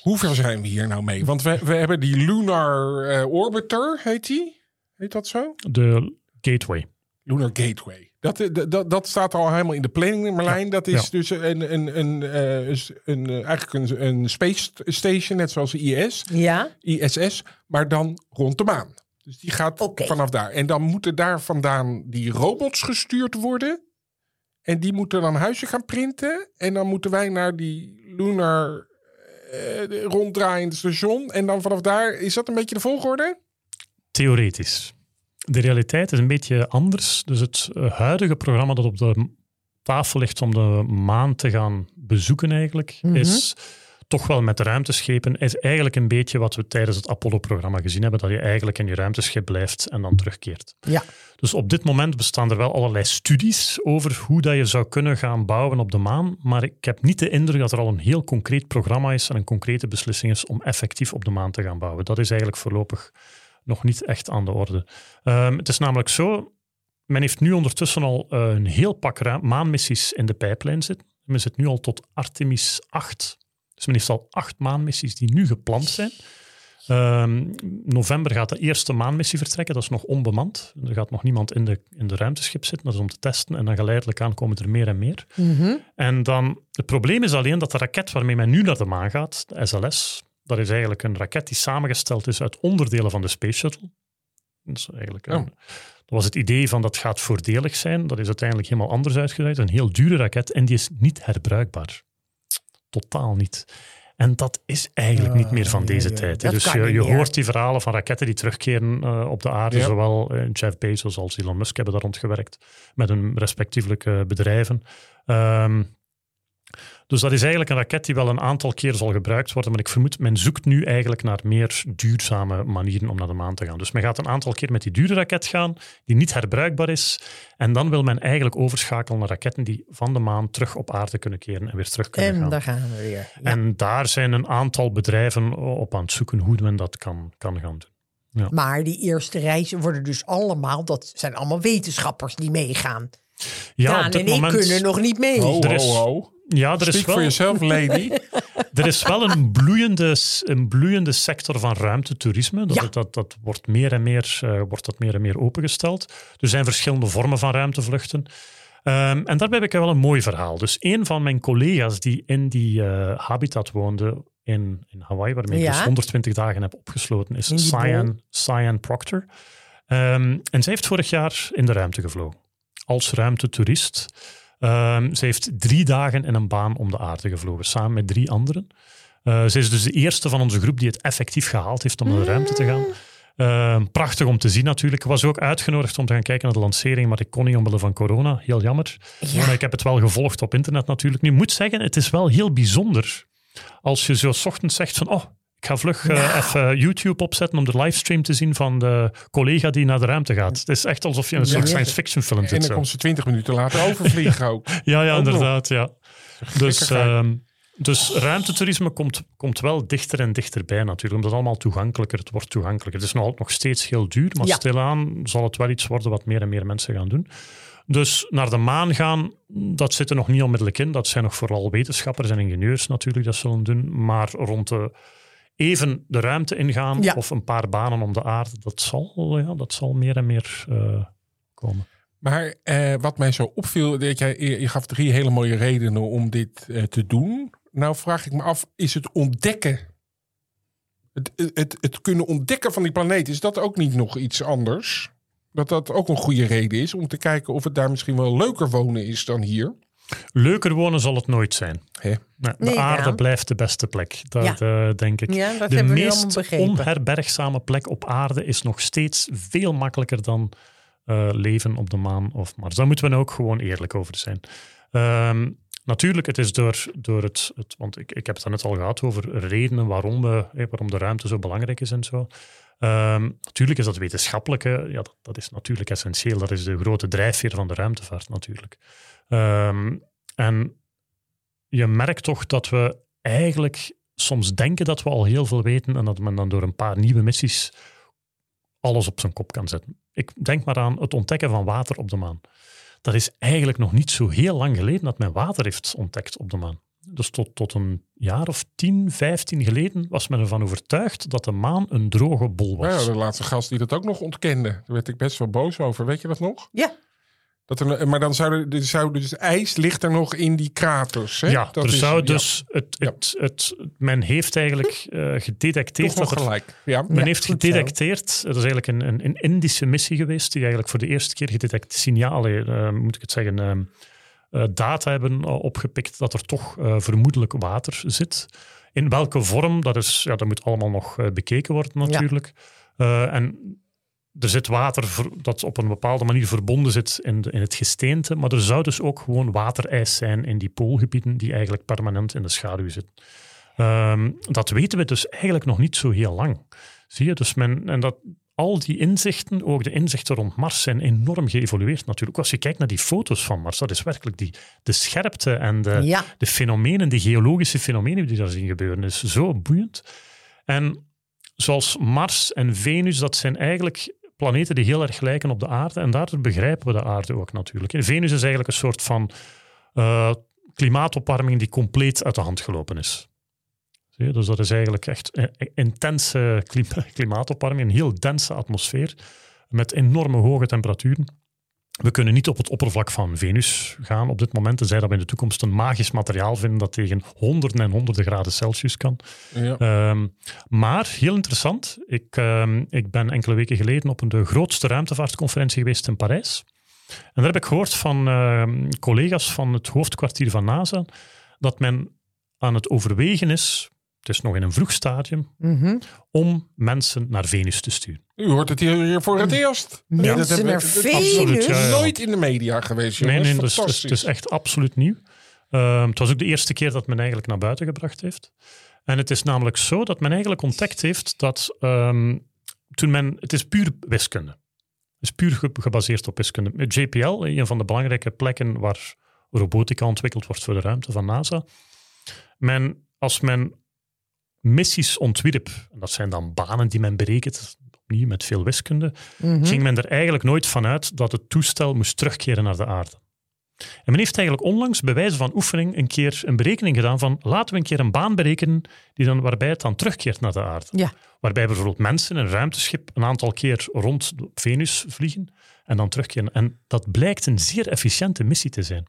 Hoe ver zijn we hier nou mee? Want we, we hebben die Lunar eh, Orbiter, heet die? Heet dat zo? De Gateway. Lunar Gateway. Dat, eh, dat, dat, dat staat al helemaal in de planning, Marlijn. Dat is ja. dus een, een, een, eh, een, een, eh, eigenlijk een, een space station, net zoals de IS, Ja? ISS, maar dan rond de maan. Dus die gaat vanaf daar. En dan moeten daar vandaan die robots gestuurd worden. En die moeten dan huizen gaan printen. En dan moeten wij naar die Lunar eh, de ronddraaiende station. En dan vanaf daar, is dat een beetje de volgorde? Theoretisch. De realiteit is een beetje anders. Dus het eh, huidige programma dat op de tafel ligt om de maan te gaan bezoeken eigenlijk, Mhm. is toch wel met ruimteschepen, is eigenlijk een beetje wat we tijdens het Apollo-programma gezien hebben, dat je eigenlijk in je ruimteschip blijft en dan terugkeert. Ja. Dus op dit moment bestaan er wel allerlei studies over hoe dat je zou kunnen gaan bouwen op de maan, maar ik heb niet de indruk dat er al een heel concreet programma is en een concrete beslissing is om effectief op de maan te gaan bouwen. Dat is eigenlijk voorlopig nog niet echt aan de orde. Ehm, het is namelijk zo, men heeft nu ondertussen al eh, een heel pak maanmissies in de pijplijn zitten. Men zit nu al tot Artemis 8. Dus men heeft al acht maanmissies die nu gepland zijn. Ehm, november gaat de eerste maanmissie vertrekken. Dat is nog onbemand. Er gaat nog niemand in de, in de ruimteschip zitten. Dat is om te testen. En dan geleidelijk aan komen er meer en meer. En dan, het probleem is alleen dat de raket waarmee men nu naar de maan gaat, de SLS, dat is eigenlijk een raket die samengesteld is uit onderdelen van de Space Shuttle. Dat, is eigenlijk een- Oh. dat was het idee van dat gaat voordelig zijn. Dat is uiteindelijk helemaal anders uitgedraaid. Een heel dure raket en die is niet herbruikbaar. Totaal niet. En dat is eigenlijk niet meer van deze tijd. Dus je, hoort die verhalen van raketten die terugkeren eh, op de aarde. Zowel eh, Jeff Bezos als Elon Musk hebben daar rond gewerkt met hun respectievelijke bedrijven. Ehm, dus dat is eigenlijk een raket die wel een aantal keer zal gebruikt worden. Maar ik vermoed, men zoekt nu eigenlijk naar meer duurzame manieren om naar de maan te gaan. Dus men gaat een aantal keer met die dure raket gaan, die niet herbruikbaar is. En dan wil men eigenlijk overschakelen naar raketten die van de maan terug op aarde kunnen keren en weer terug kunnen En gaan. daar gaan we weer. Ja. En daar zijn een aantal bedrijven op aan het zoeken hoe men dat kan, kan gaan doen. Maar die eerste reizen worden dus allemaal, dat zijn allemaal wetenschappers die meegaan. Ja, Daan op dit en ik moment, kunnen nog niet mee. Er is- ho. Ja, er is for wel, yourself, lady. Er is wel een bloeiende, een bloeiende sector van ruimtetoerisme. Dat, Ja. dat, dat wordt, meer en meer, eh, wordt dat meer en meer opengesteld. Er zijn verschillende vormen van ruimtevluchten. Ehm, en daarbij heb ik wel een mooi verhaal. Dus een van mijn collega's die in die eh, habitat woonde in, in Hawaii, waarmee ik dus 120 dagen heb opgesloten, is Cyan, Cyan Proctor. Ehm, en zij heeft vorig jaar in de ruimte gevlogen. Als ruimtetoerist. Ehm, ze heeft drie dagen in een baan om de aarde gevlogen, samen met drie anderen. Eh, ze is dus de eerste van onze groep die het effectief gehaald heeft om naar de ruimte te gaan. Ehm, prachtig om te zien natuurlijk. Ik was ook uitgenodigd om te gaan kijken naar de lancering, maar ik kon niet omwille van corona. Heel jammer. Ja. Maar ik heb het wel gevolgd op internet natuurlijk. Nu ik moet zeggen, het is wel heel bijzonder als je zo ochtends zegt van oh, ik ga vlug eh, Nou. even YouTube opzetten om de livestream te zien van de collega die naar de ruimte gaat. Het is echt alsof je een soort science fiction film En zit. dan zo. komt ze twintig minuten later overvliegen ook. Ja, ja, Ook nog. inderdaad. Ja. Dus, ehm, dus ruimtetoerisme komt, komt wel dichter en dichterbij natuurlijk, omdat het allemaal toegankelijker, het wordt toegankelijker. Het is nog, nog steeds heel duur, maar Ja. stilaan zal het wel iets worden wat meer en meer mensen gaan doen. Dus naar de maan gaan, dat zit er nog niet onmiddellijk in. Dat zijn nog vooral wetenschappers en ingenieurs natuurlijk dat zullen doen. Maar rond de, even de ruimte ingaan Ja. of een paar banen om de aarde, dat zal, ja, dat zal meer en meer eh, komen. Maar eh, wat mij zo opviel, dat jij, je je gaf drie hele mooie redenen om dit eh, te doen. Nou vraag ik me af, is het ontdekken, het, het, het kunnen ontdekken van die planeet, is dat ook niet nog iets anders? Dat dat ook een goede reden is om te kijken of het daar misschien wel leuker wonen is dan hier? Leuker wonen zal het nooit zijn. De Nee, aarde blijft de beste plek. Dat Ja. eh, denk ik. Ja, dat de meest onherbergzame plek op aarde is nog steeds veel makkelijker dan eh, leven op de maan of Mars. Daar moeten we ook gewoon eerlijk over zijn. Ehm, natuurlijk, het is door, door het, het... Want ik, ik heb het net al gehad over redenen waarom, we, eh, waarom de ruimte zo belangrijk is en zo. Ehm, natuurlijk is dat wetenschappelijke, ja, dat, dat is natuurlijk essentieel. Dat is de grote drijfveer van de ruimtevaart natuurlijk. Ehm, en je merkt toch dat we eigenlijk soms denken dat we al heel veel weten en dat men dan door een paar nieuwe missies alles op zijn kop kan zetten. Ik denk maar aan het ontdekken van water op de maan. Dat is eigenlijk nog niet zo heel lang geleden dat men water heeft ontdekt op de maan. Dus tot, tot een jaar of 10, 15 geleden was men ervan overtuigd dat de maan een droge bol was. Ja, de laatste gast die dat ook nog ontkende. Daar werd ik best wel boos over. Weet je dat nog? Ja. Dat er, maar dan zou er, er zou dus ijs ligt er nog in die kraters. Hè? Ja, dat er is- zou ja, dus het, Ja. het, het, men heeft eigenlijk eh, gedetecteerd toch nog dat er gelijk. Ja. Men Ja, heeft gedetecteerd, dat is eigenlijk een, een, een Indische missie geweest, die eigenlijk voor de eerste keer gedetecteerd signalen, eh, moet ik het zeggen, eh, eh, data hebben opgepikt dat er toch eh, vermoedelijk water zit. In welke vorm, dat, is, ja, dat moet allemaal nog bekeken worden natuurlijk. Eh, en er zit water dat op een bepaalde manier verbonden zit in, de- in het gesteente, maar er zou dus ook gewoon waterijs zijn in die poolgebieden die eigenlijk permanent in de schaduw zitten. Ehm, dat weten we dus eigenlijk nog niet zo heel lang. Zie je? Dus men, en dat, al die inzichten, ook de inzichten rond Mars, zijn enorm geëvolueerd natuurlijk. Als je kijkt naar die foto's van Mars, dat is werkelijk die, de scherpte en de, Ja. de fenomenen, de geologische fenomenen die daar zien gebeuren, is zo boeiend. En zoals Mars en Venus, dat zijn eigenlijk planeten die heel erg lijken op de aarde. En daardoor begrijpen we de aarde ook natuurlijk. En Venus is eigenlijk een soort van eh, klimaatopwarming die compleet uit de hand gelopen is. Zie? Dus dat is eigenlijk echt intense klima- klimaatopwarming, een heel dense atmosfeer met enorme hoge temperaturen. We kunnen niet op het oppervlak van Venus gaan op dit moment, tenzij dat we in de toekomst een magisch materiaal vinden dat tegen honderden en honderden graden Celsius kan. Ja. Ehm, maar heel interessant, ik, ehm, ik ben enkele weken geleden op een, de grootste ruimtevaartconferentie geweest in Parijs. En daar heb ik gehoord van ehm, collega's van het hoofdkwartier van NASA dat men aan het overwegen is, het is nog in een vroeg stadium, Mhm. om mensen naar Venus te sturen. U hoort het hier voor het eerst. Mensen dat hebben- naar Venus? absoluut, ja, ja. Nooit in de media geweest, Nee, jongens. nee, dus, dus het is echt absoluut nieuw. Ehm, het was ook de eerste keer dat men eigenlijk naar buiten gebracht heeft. En het is namelijk zo dat men eigenlijk ontdekt heeft dat ehm, toen men... Het is puur wiskunde. Het is puur ge- gebaseerd op wiskunde. JPL, een van de belangrijke plekken waar robotica ontwikkeld wordt voor de ruimte van NASA. Men, als men missies ontwierp, dat zijn dan banen die men berekent, opnieuw met veel wiskunde, Mhm. ging men er eigenlijk nooit van uit dat het toestel moest terugkeren naar de aarde. En men heeft eigenlijk onlangs bij wijze van oefening een keer een berekening gedaan van laten we een keer een baan berekenen die dan, waarbij het dan terugkeert naar de aarde. Ja. Waarbij bijvoorbeeld mensen een ruimteschip een aantal keer rond Venus vliegen en dan terugkeren. En dat blijkt een zeer efficiënte missie te zijn.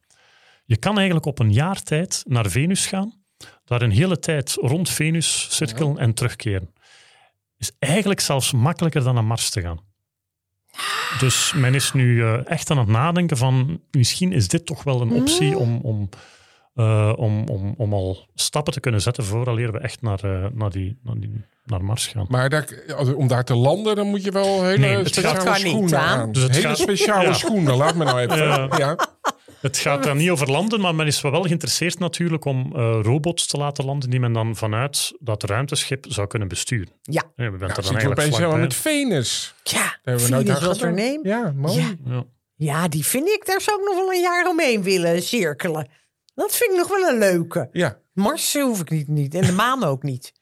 Je kan eigenlijk op een jaar tijd naar Venus gaan, daar een hele tijd rond Venus cirkelen en terugkeren. Is eigenlijk zelfs makkelijker dan naar Mars te gaan. Dus men is nu eh, echt aan het nadenken van misschien is dit toch wel een optie om, om, eh, om, om, om al stappen te kunnen zetten vooraleer we echt naar, eh, naar, die, naar, die, naar Mars gaan. Maar daar, om daar te landen, dan moet je wel hele Nee, het speciale gaat- Dat kan niet, schoenen aan. Dus het hele gaat- speciale Ja. schoenen, laat me nou even. Ja. Ja. Het gaat daar niet over landen, maar men is wel geïnteresseerd natuurlijk om eh, robots te laten landen die men dan vanuit dat ruimteschip zou kunnen besturen. Ja. Ja, we bent Ja, er dan eigenlijk met Venus. Tja, Daar hebben we Venus er. Ja, mooi. Ja. Ja. Ja, die vind ik, daar zou ik nog wel een jaar omheen willen cirkelen. Dat vind ik nog wel een leuke. Ja. Mars hoef ik niet, niet. En de maan ook niet.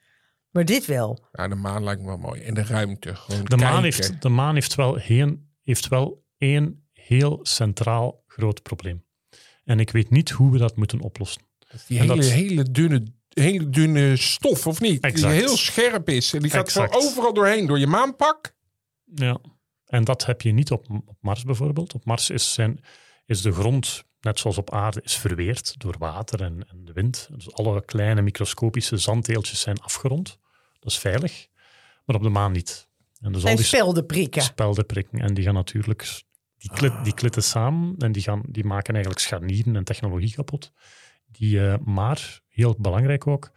Maar dit wel. Ja, de maan lijkt me wel mooi. En de ruimte. Gewoon De, maan heeft, de maan heeft wel, heen, heeft wel één heel centraal groot probleem. En ik weet niet hoe we dat moeten oplossen. Die En hele, dat- hele, dunne, hele dunne stof, of niet? Exact. Die heel scherp is. En die gaat gewoon overal doorheen. Door je maanpak. Ja. En dat heb je niet op, op Mars bijvoorbeeld. Op Mars is, zijn, is de grond, net zoals op aarde, is verweerd door water en, en de wind. Dus alle kleine microscopische zanddeeltjes zijn afgerond. Dat is veilig. Maar op de maan niet. En dus al die spelden prikken. spelden prikken. En die gaan natuurlijk, die, klit, die klitten samen en die, gaan, die maken eigenlijk scharnieren en technologie kapot. Die, eh, maar, heel belangrijk ook,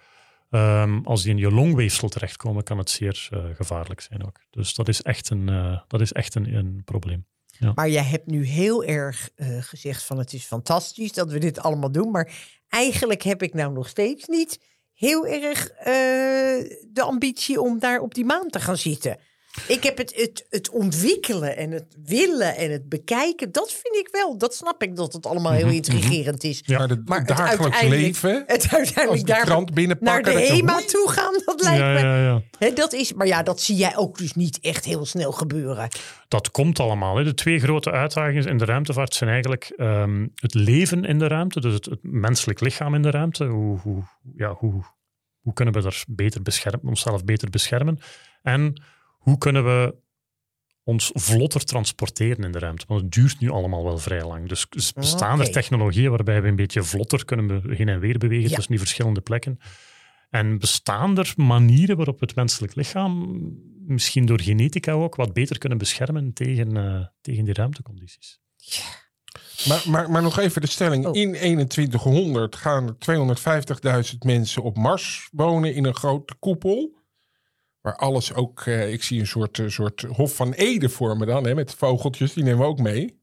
ehm, als die in je longweefsel terechtkomen, kan het zeer eh, gevaarlijk zijn ook. Dus dat is echt een, eh, dat is echt een, een probleem. Maar jij hebt nu heel erg gezegd van het is fantastisch dat we dit allemaal doen. Maar eigenlijk heb ik nou nog steeds niet heel erg de ambitie om daar op die maan te gaan zitten. Ik heb het, het, het ontwikkelen en het willen en het bekijken. Dat vind ik wel. Dat snap ik dat het allemaal heel intrigerend is. Ja. Maar, de, Maar het dagelijks leven. Het Als uiteindelijk de daar naar de je- HEMA toe gaan, dat lijkt Ja, me. ja, ja. Dat is, maar ja, dat zie jij ook dus niet echt heel snel gebeuren. Dat komt allemaal. De twee grote uitdagingen in de ruimtevaart zijn eigenlijk ehm, het leven in de ruimte, dus het, het menselijk lichaam in de ruimte. Hoe, hoe, ja, hoe, hoe kunnen we er beter beschermen, onszelf beter beschermen? En hoe kunnen we ons vlotter transporteren in de ruimte? Want het duurt nu allemaal wel vrij lang. Dus bestaan er technologieën waarbij we een beetje vlotter kunnen heen en weer bewegen Ja. tussen die verschillende plekken? En bestaan er manieren waarop we het menselijk lichaam, misschien door genetica ook, wat beter kunnen beschermen tegen, eh, tegen die ruimtecondities? Maar, maar, maar nog even de stelling. Oh. In 2100 gaan er 250.000 mensen op Mars wonen in een grote koepel. Waar alles ook, eh, ik zie een soort, eh, soort Hof van Ede voor me dan, hè, met vogeltjes, die nemen we ook mee.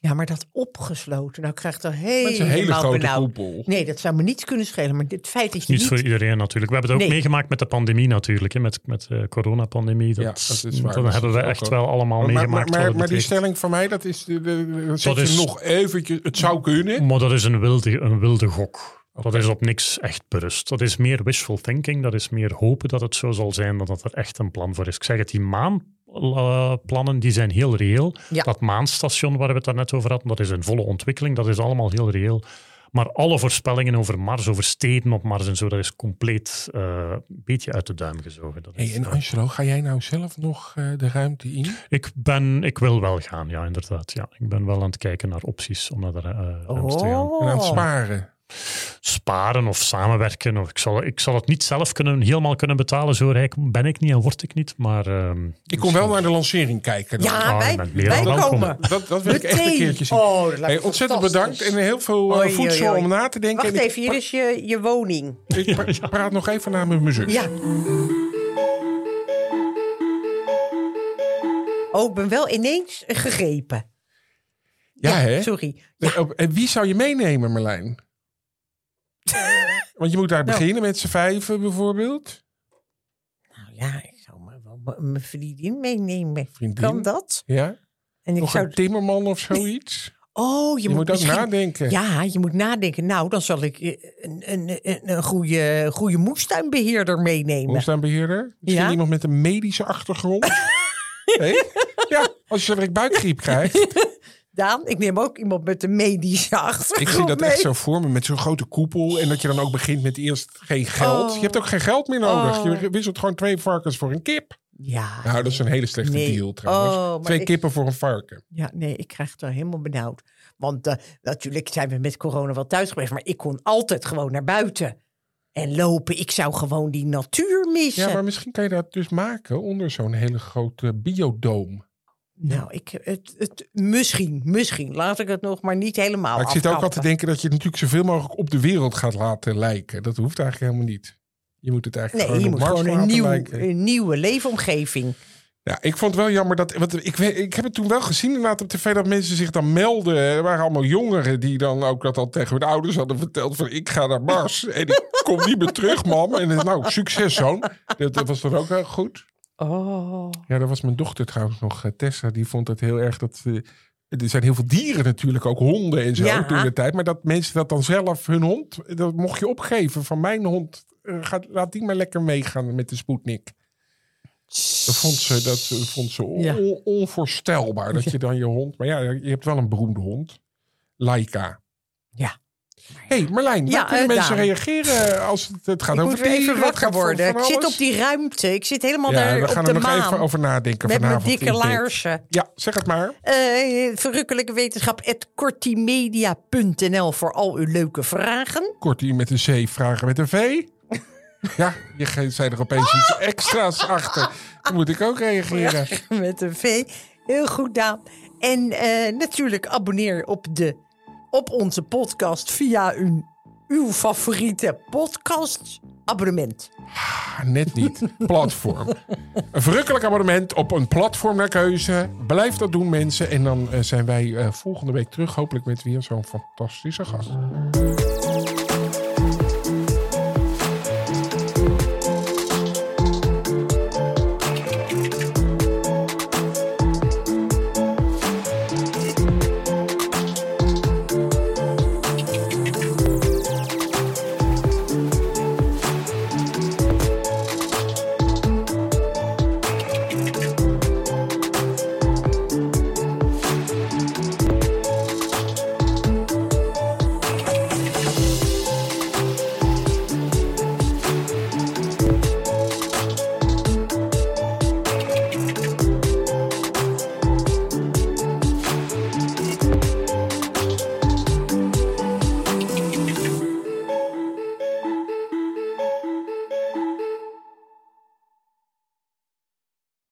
Ja, maar dat opgesloten, nou krijgt er is een hele grote benauwd. koepel. Nee, dat zou me niets kunnen schelen. Maar het feit dat je Niet niet... voor iedereen natuurlijk. We hebben het ook Nee. meegemaakt met de pandemie natuurlijk, hè, met, met de coronapandemie. Dat, Ja, dat is waar. dat Dat hebben we is echt ook. wel allemaal Maar, meegemaakt. maar, maar die stelling van mij, dat is, de, de, de- dat is- nog eventjes, het zou kunnen. Maar dat is een wilde, een wilde gok. Dat is op niks echt berust. Dat is meer wishful thinking. Dat is meer hopen dat het zo zal zijn dan dat er echt een plan voor is. Ik zeg het, die maanplannen die zijn heel reëel. Ja. Dat maanstation waar we het daarnet over hadden, dat is in volle ontwikkeling. Dat is allemaal heel reëel. Maar alle voorspellingen over Mars, over steden op Mars en zo, dat is compleet eh, een beetje uit de duim gezogen. Dat Hey, is, en eh, Angelo, ga jij nou zelf nog eh, de ruimte in? ik, ben, ik wil wel gaan, ja, inderdaad. Ja. Ik ben wel aan het kijken naar opties om naar de uh, ruimte te gaan. Oh. En aan het sparen? Sparen of samenwerken. Of ik, zal, ik zal het niet zelf kunnen, helemaal kunnen betalen. Zo rijk ben ik niet en word ik niet. Maar, ehm, Ik kom wel naar de lancering kijken. dan. Ja, Ah, wij, wij komen. Dat, dat wil ik echt een keertje zien. Oh, Hey, ontzettend bedankt en heel veel eh, Oei, voedsel oei, oei. om na te denken. Wacht En even, hier is je, je woning. Ik pra- praat nog even naar mijn zus. Ja. Oh, ik ben wel ineens gegrepen. Ja, hè? Sorry. Eh, wie zou je meenemen, Marlijn? Want je moet daar Nou. beginnen met z'n vijven bijvoorbeeld. Nou ja, ik zou maar wel mijn vriendin meenemen. Vriendin? Kan dat? Ja? En ik Nog zou... een timmerman of zoiets? Oh, je, je moet, moet ook misschien- nadenken. Ja, je moet nadenken. Nou, dan zal ik eh, een, een, een, een goede, goede moestuinbeheerder meenemen. Omstaanbeheerder? Misschien Ja. iemand met een medische achtergrond? Nee? Ja, als je buikgriep krijgt. Daan, ik neem ook iemand met een medische achtergrond Ik zie dat mee. echt zo voor me met zo'n grote koepel. En dat je dan ook begint met eerst geen geld. Oh. Je hebt ook geen geld meer nodig. Oh. Je wisselt gewoon twee varkens voor een kip. Ja. Nou, dat is een hele slechte Nee. deal trouwens. Oh, twee ik- kippen voor een varken. Ja, nee, ik krijg het wel helemaal benauwd. Want eh, natuurlijk zijn we met corona wel thuis geweest, maar ik kon altijd gewoon naar buiten en lopen. Ik zou gewoon die natuur missen. Ja, maar misschien kan je dat dus maken onder zo'n hele grote biodoom. Nou, ik, het, het, misschien, misschien. Laat ik het nog maar niet helemaal Maar ik zit ook altijd te denken dat je natuurlijk zoveel mogelijk op de wereld gaat laten lijken. Dat hoeft eigenlijk helemaal niet. Je moet het eigenlijk Nee, je gewoon moet op Mars gewoon een, nieuw, een nieuwe leefomgeving. Ja, ik vond het wel jammer dat. Want ik, ik heb het toen wel gezien inderdaad op tv dat mensen zich dan melden. Er waren allemaal jongeren die dan ook dat al tegen hun ouders hadden verteld: van ik ga naar Mars en ik kom niet meer terug, mam. En nou, succes, zoon. Dat, dat was dan ook wel goed. Oh. Ja, dat was mijn dochter trouwens nog, eh, Tessa. Die vond het heel erg dat. eh, er zijn heel veel dieren natuurlijk, ook honden en zo Ja. toen de tijd. Maar dat mensen dat dan zelf hun hond, dat mocht je opgeven van mijn hond. eh, gaat, laat die maar lekker meegaan met de Sputnik. Dat vond ze, dat vond ze on- Ja. on- onvoorstelbaar. Dat je dan je hond. Maar ja, je hebt wel een beroemde hond. Laika. Ja. Hé, hey, Marlijn, waar Ja, kunnen eh, mensen Daan. reageren als het, het gaat Ik over moet weer even wakker van- worden. van Ik zit op die ruimte. Ik zit helemaal Ja, daar we op gaan de er nog maan. even over nadenken met vanavond. dikke laarzen. Ja, zeg het maar. Eh, verrukkelijke wetenschap, kortimedia.nl voor al uw leuke vragen. Kortie met een C, vragen met een V. Ja, je zei er opeens iets extra's achter. Dan moet ik ook reageren. Met een V. Heel goed, Daan. En eh, natuurlijk abonneer op, de, op onze podcast via uw, favoriete podcast abonnement. Ah, Net niet. Platform. Een verrukkelijk abonnement op een platform naar keuze. Blijf dat doen, mensen. En dan eh, zijn wij eh, volgende week terug. Hopelijk met weer zo'n fantastische gast.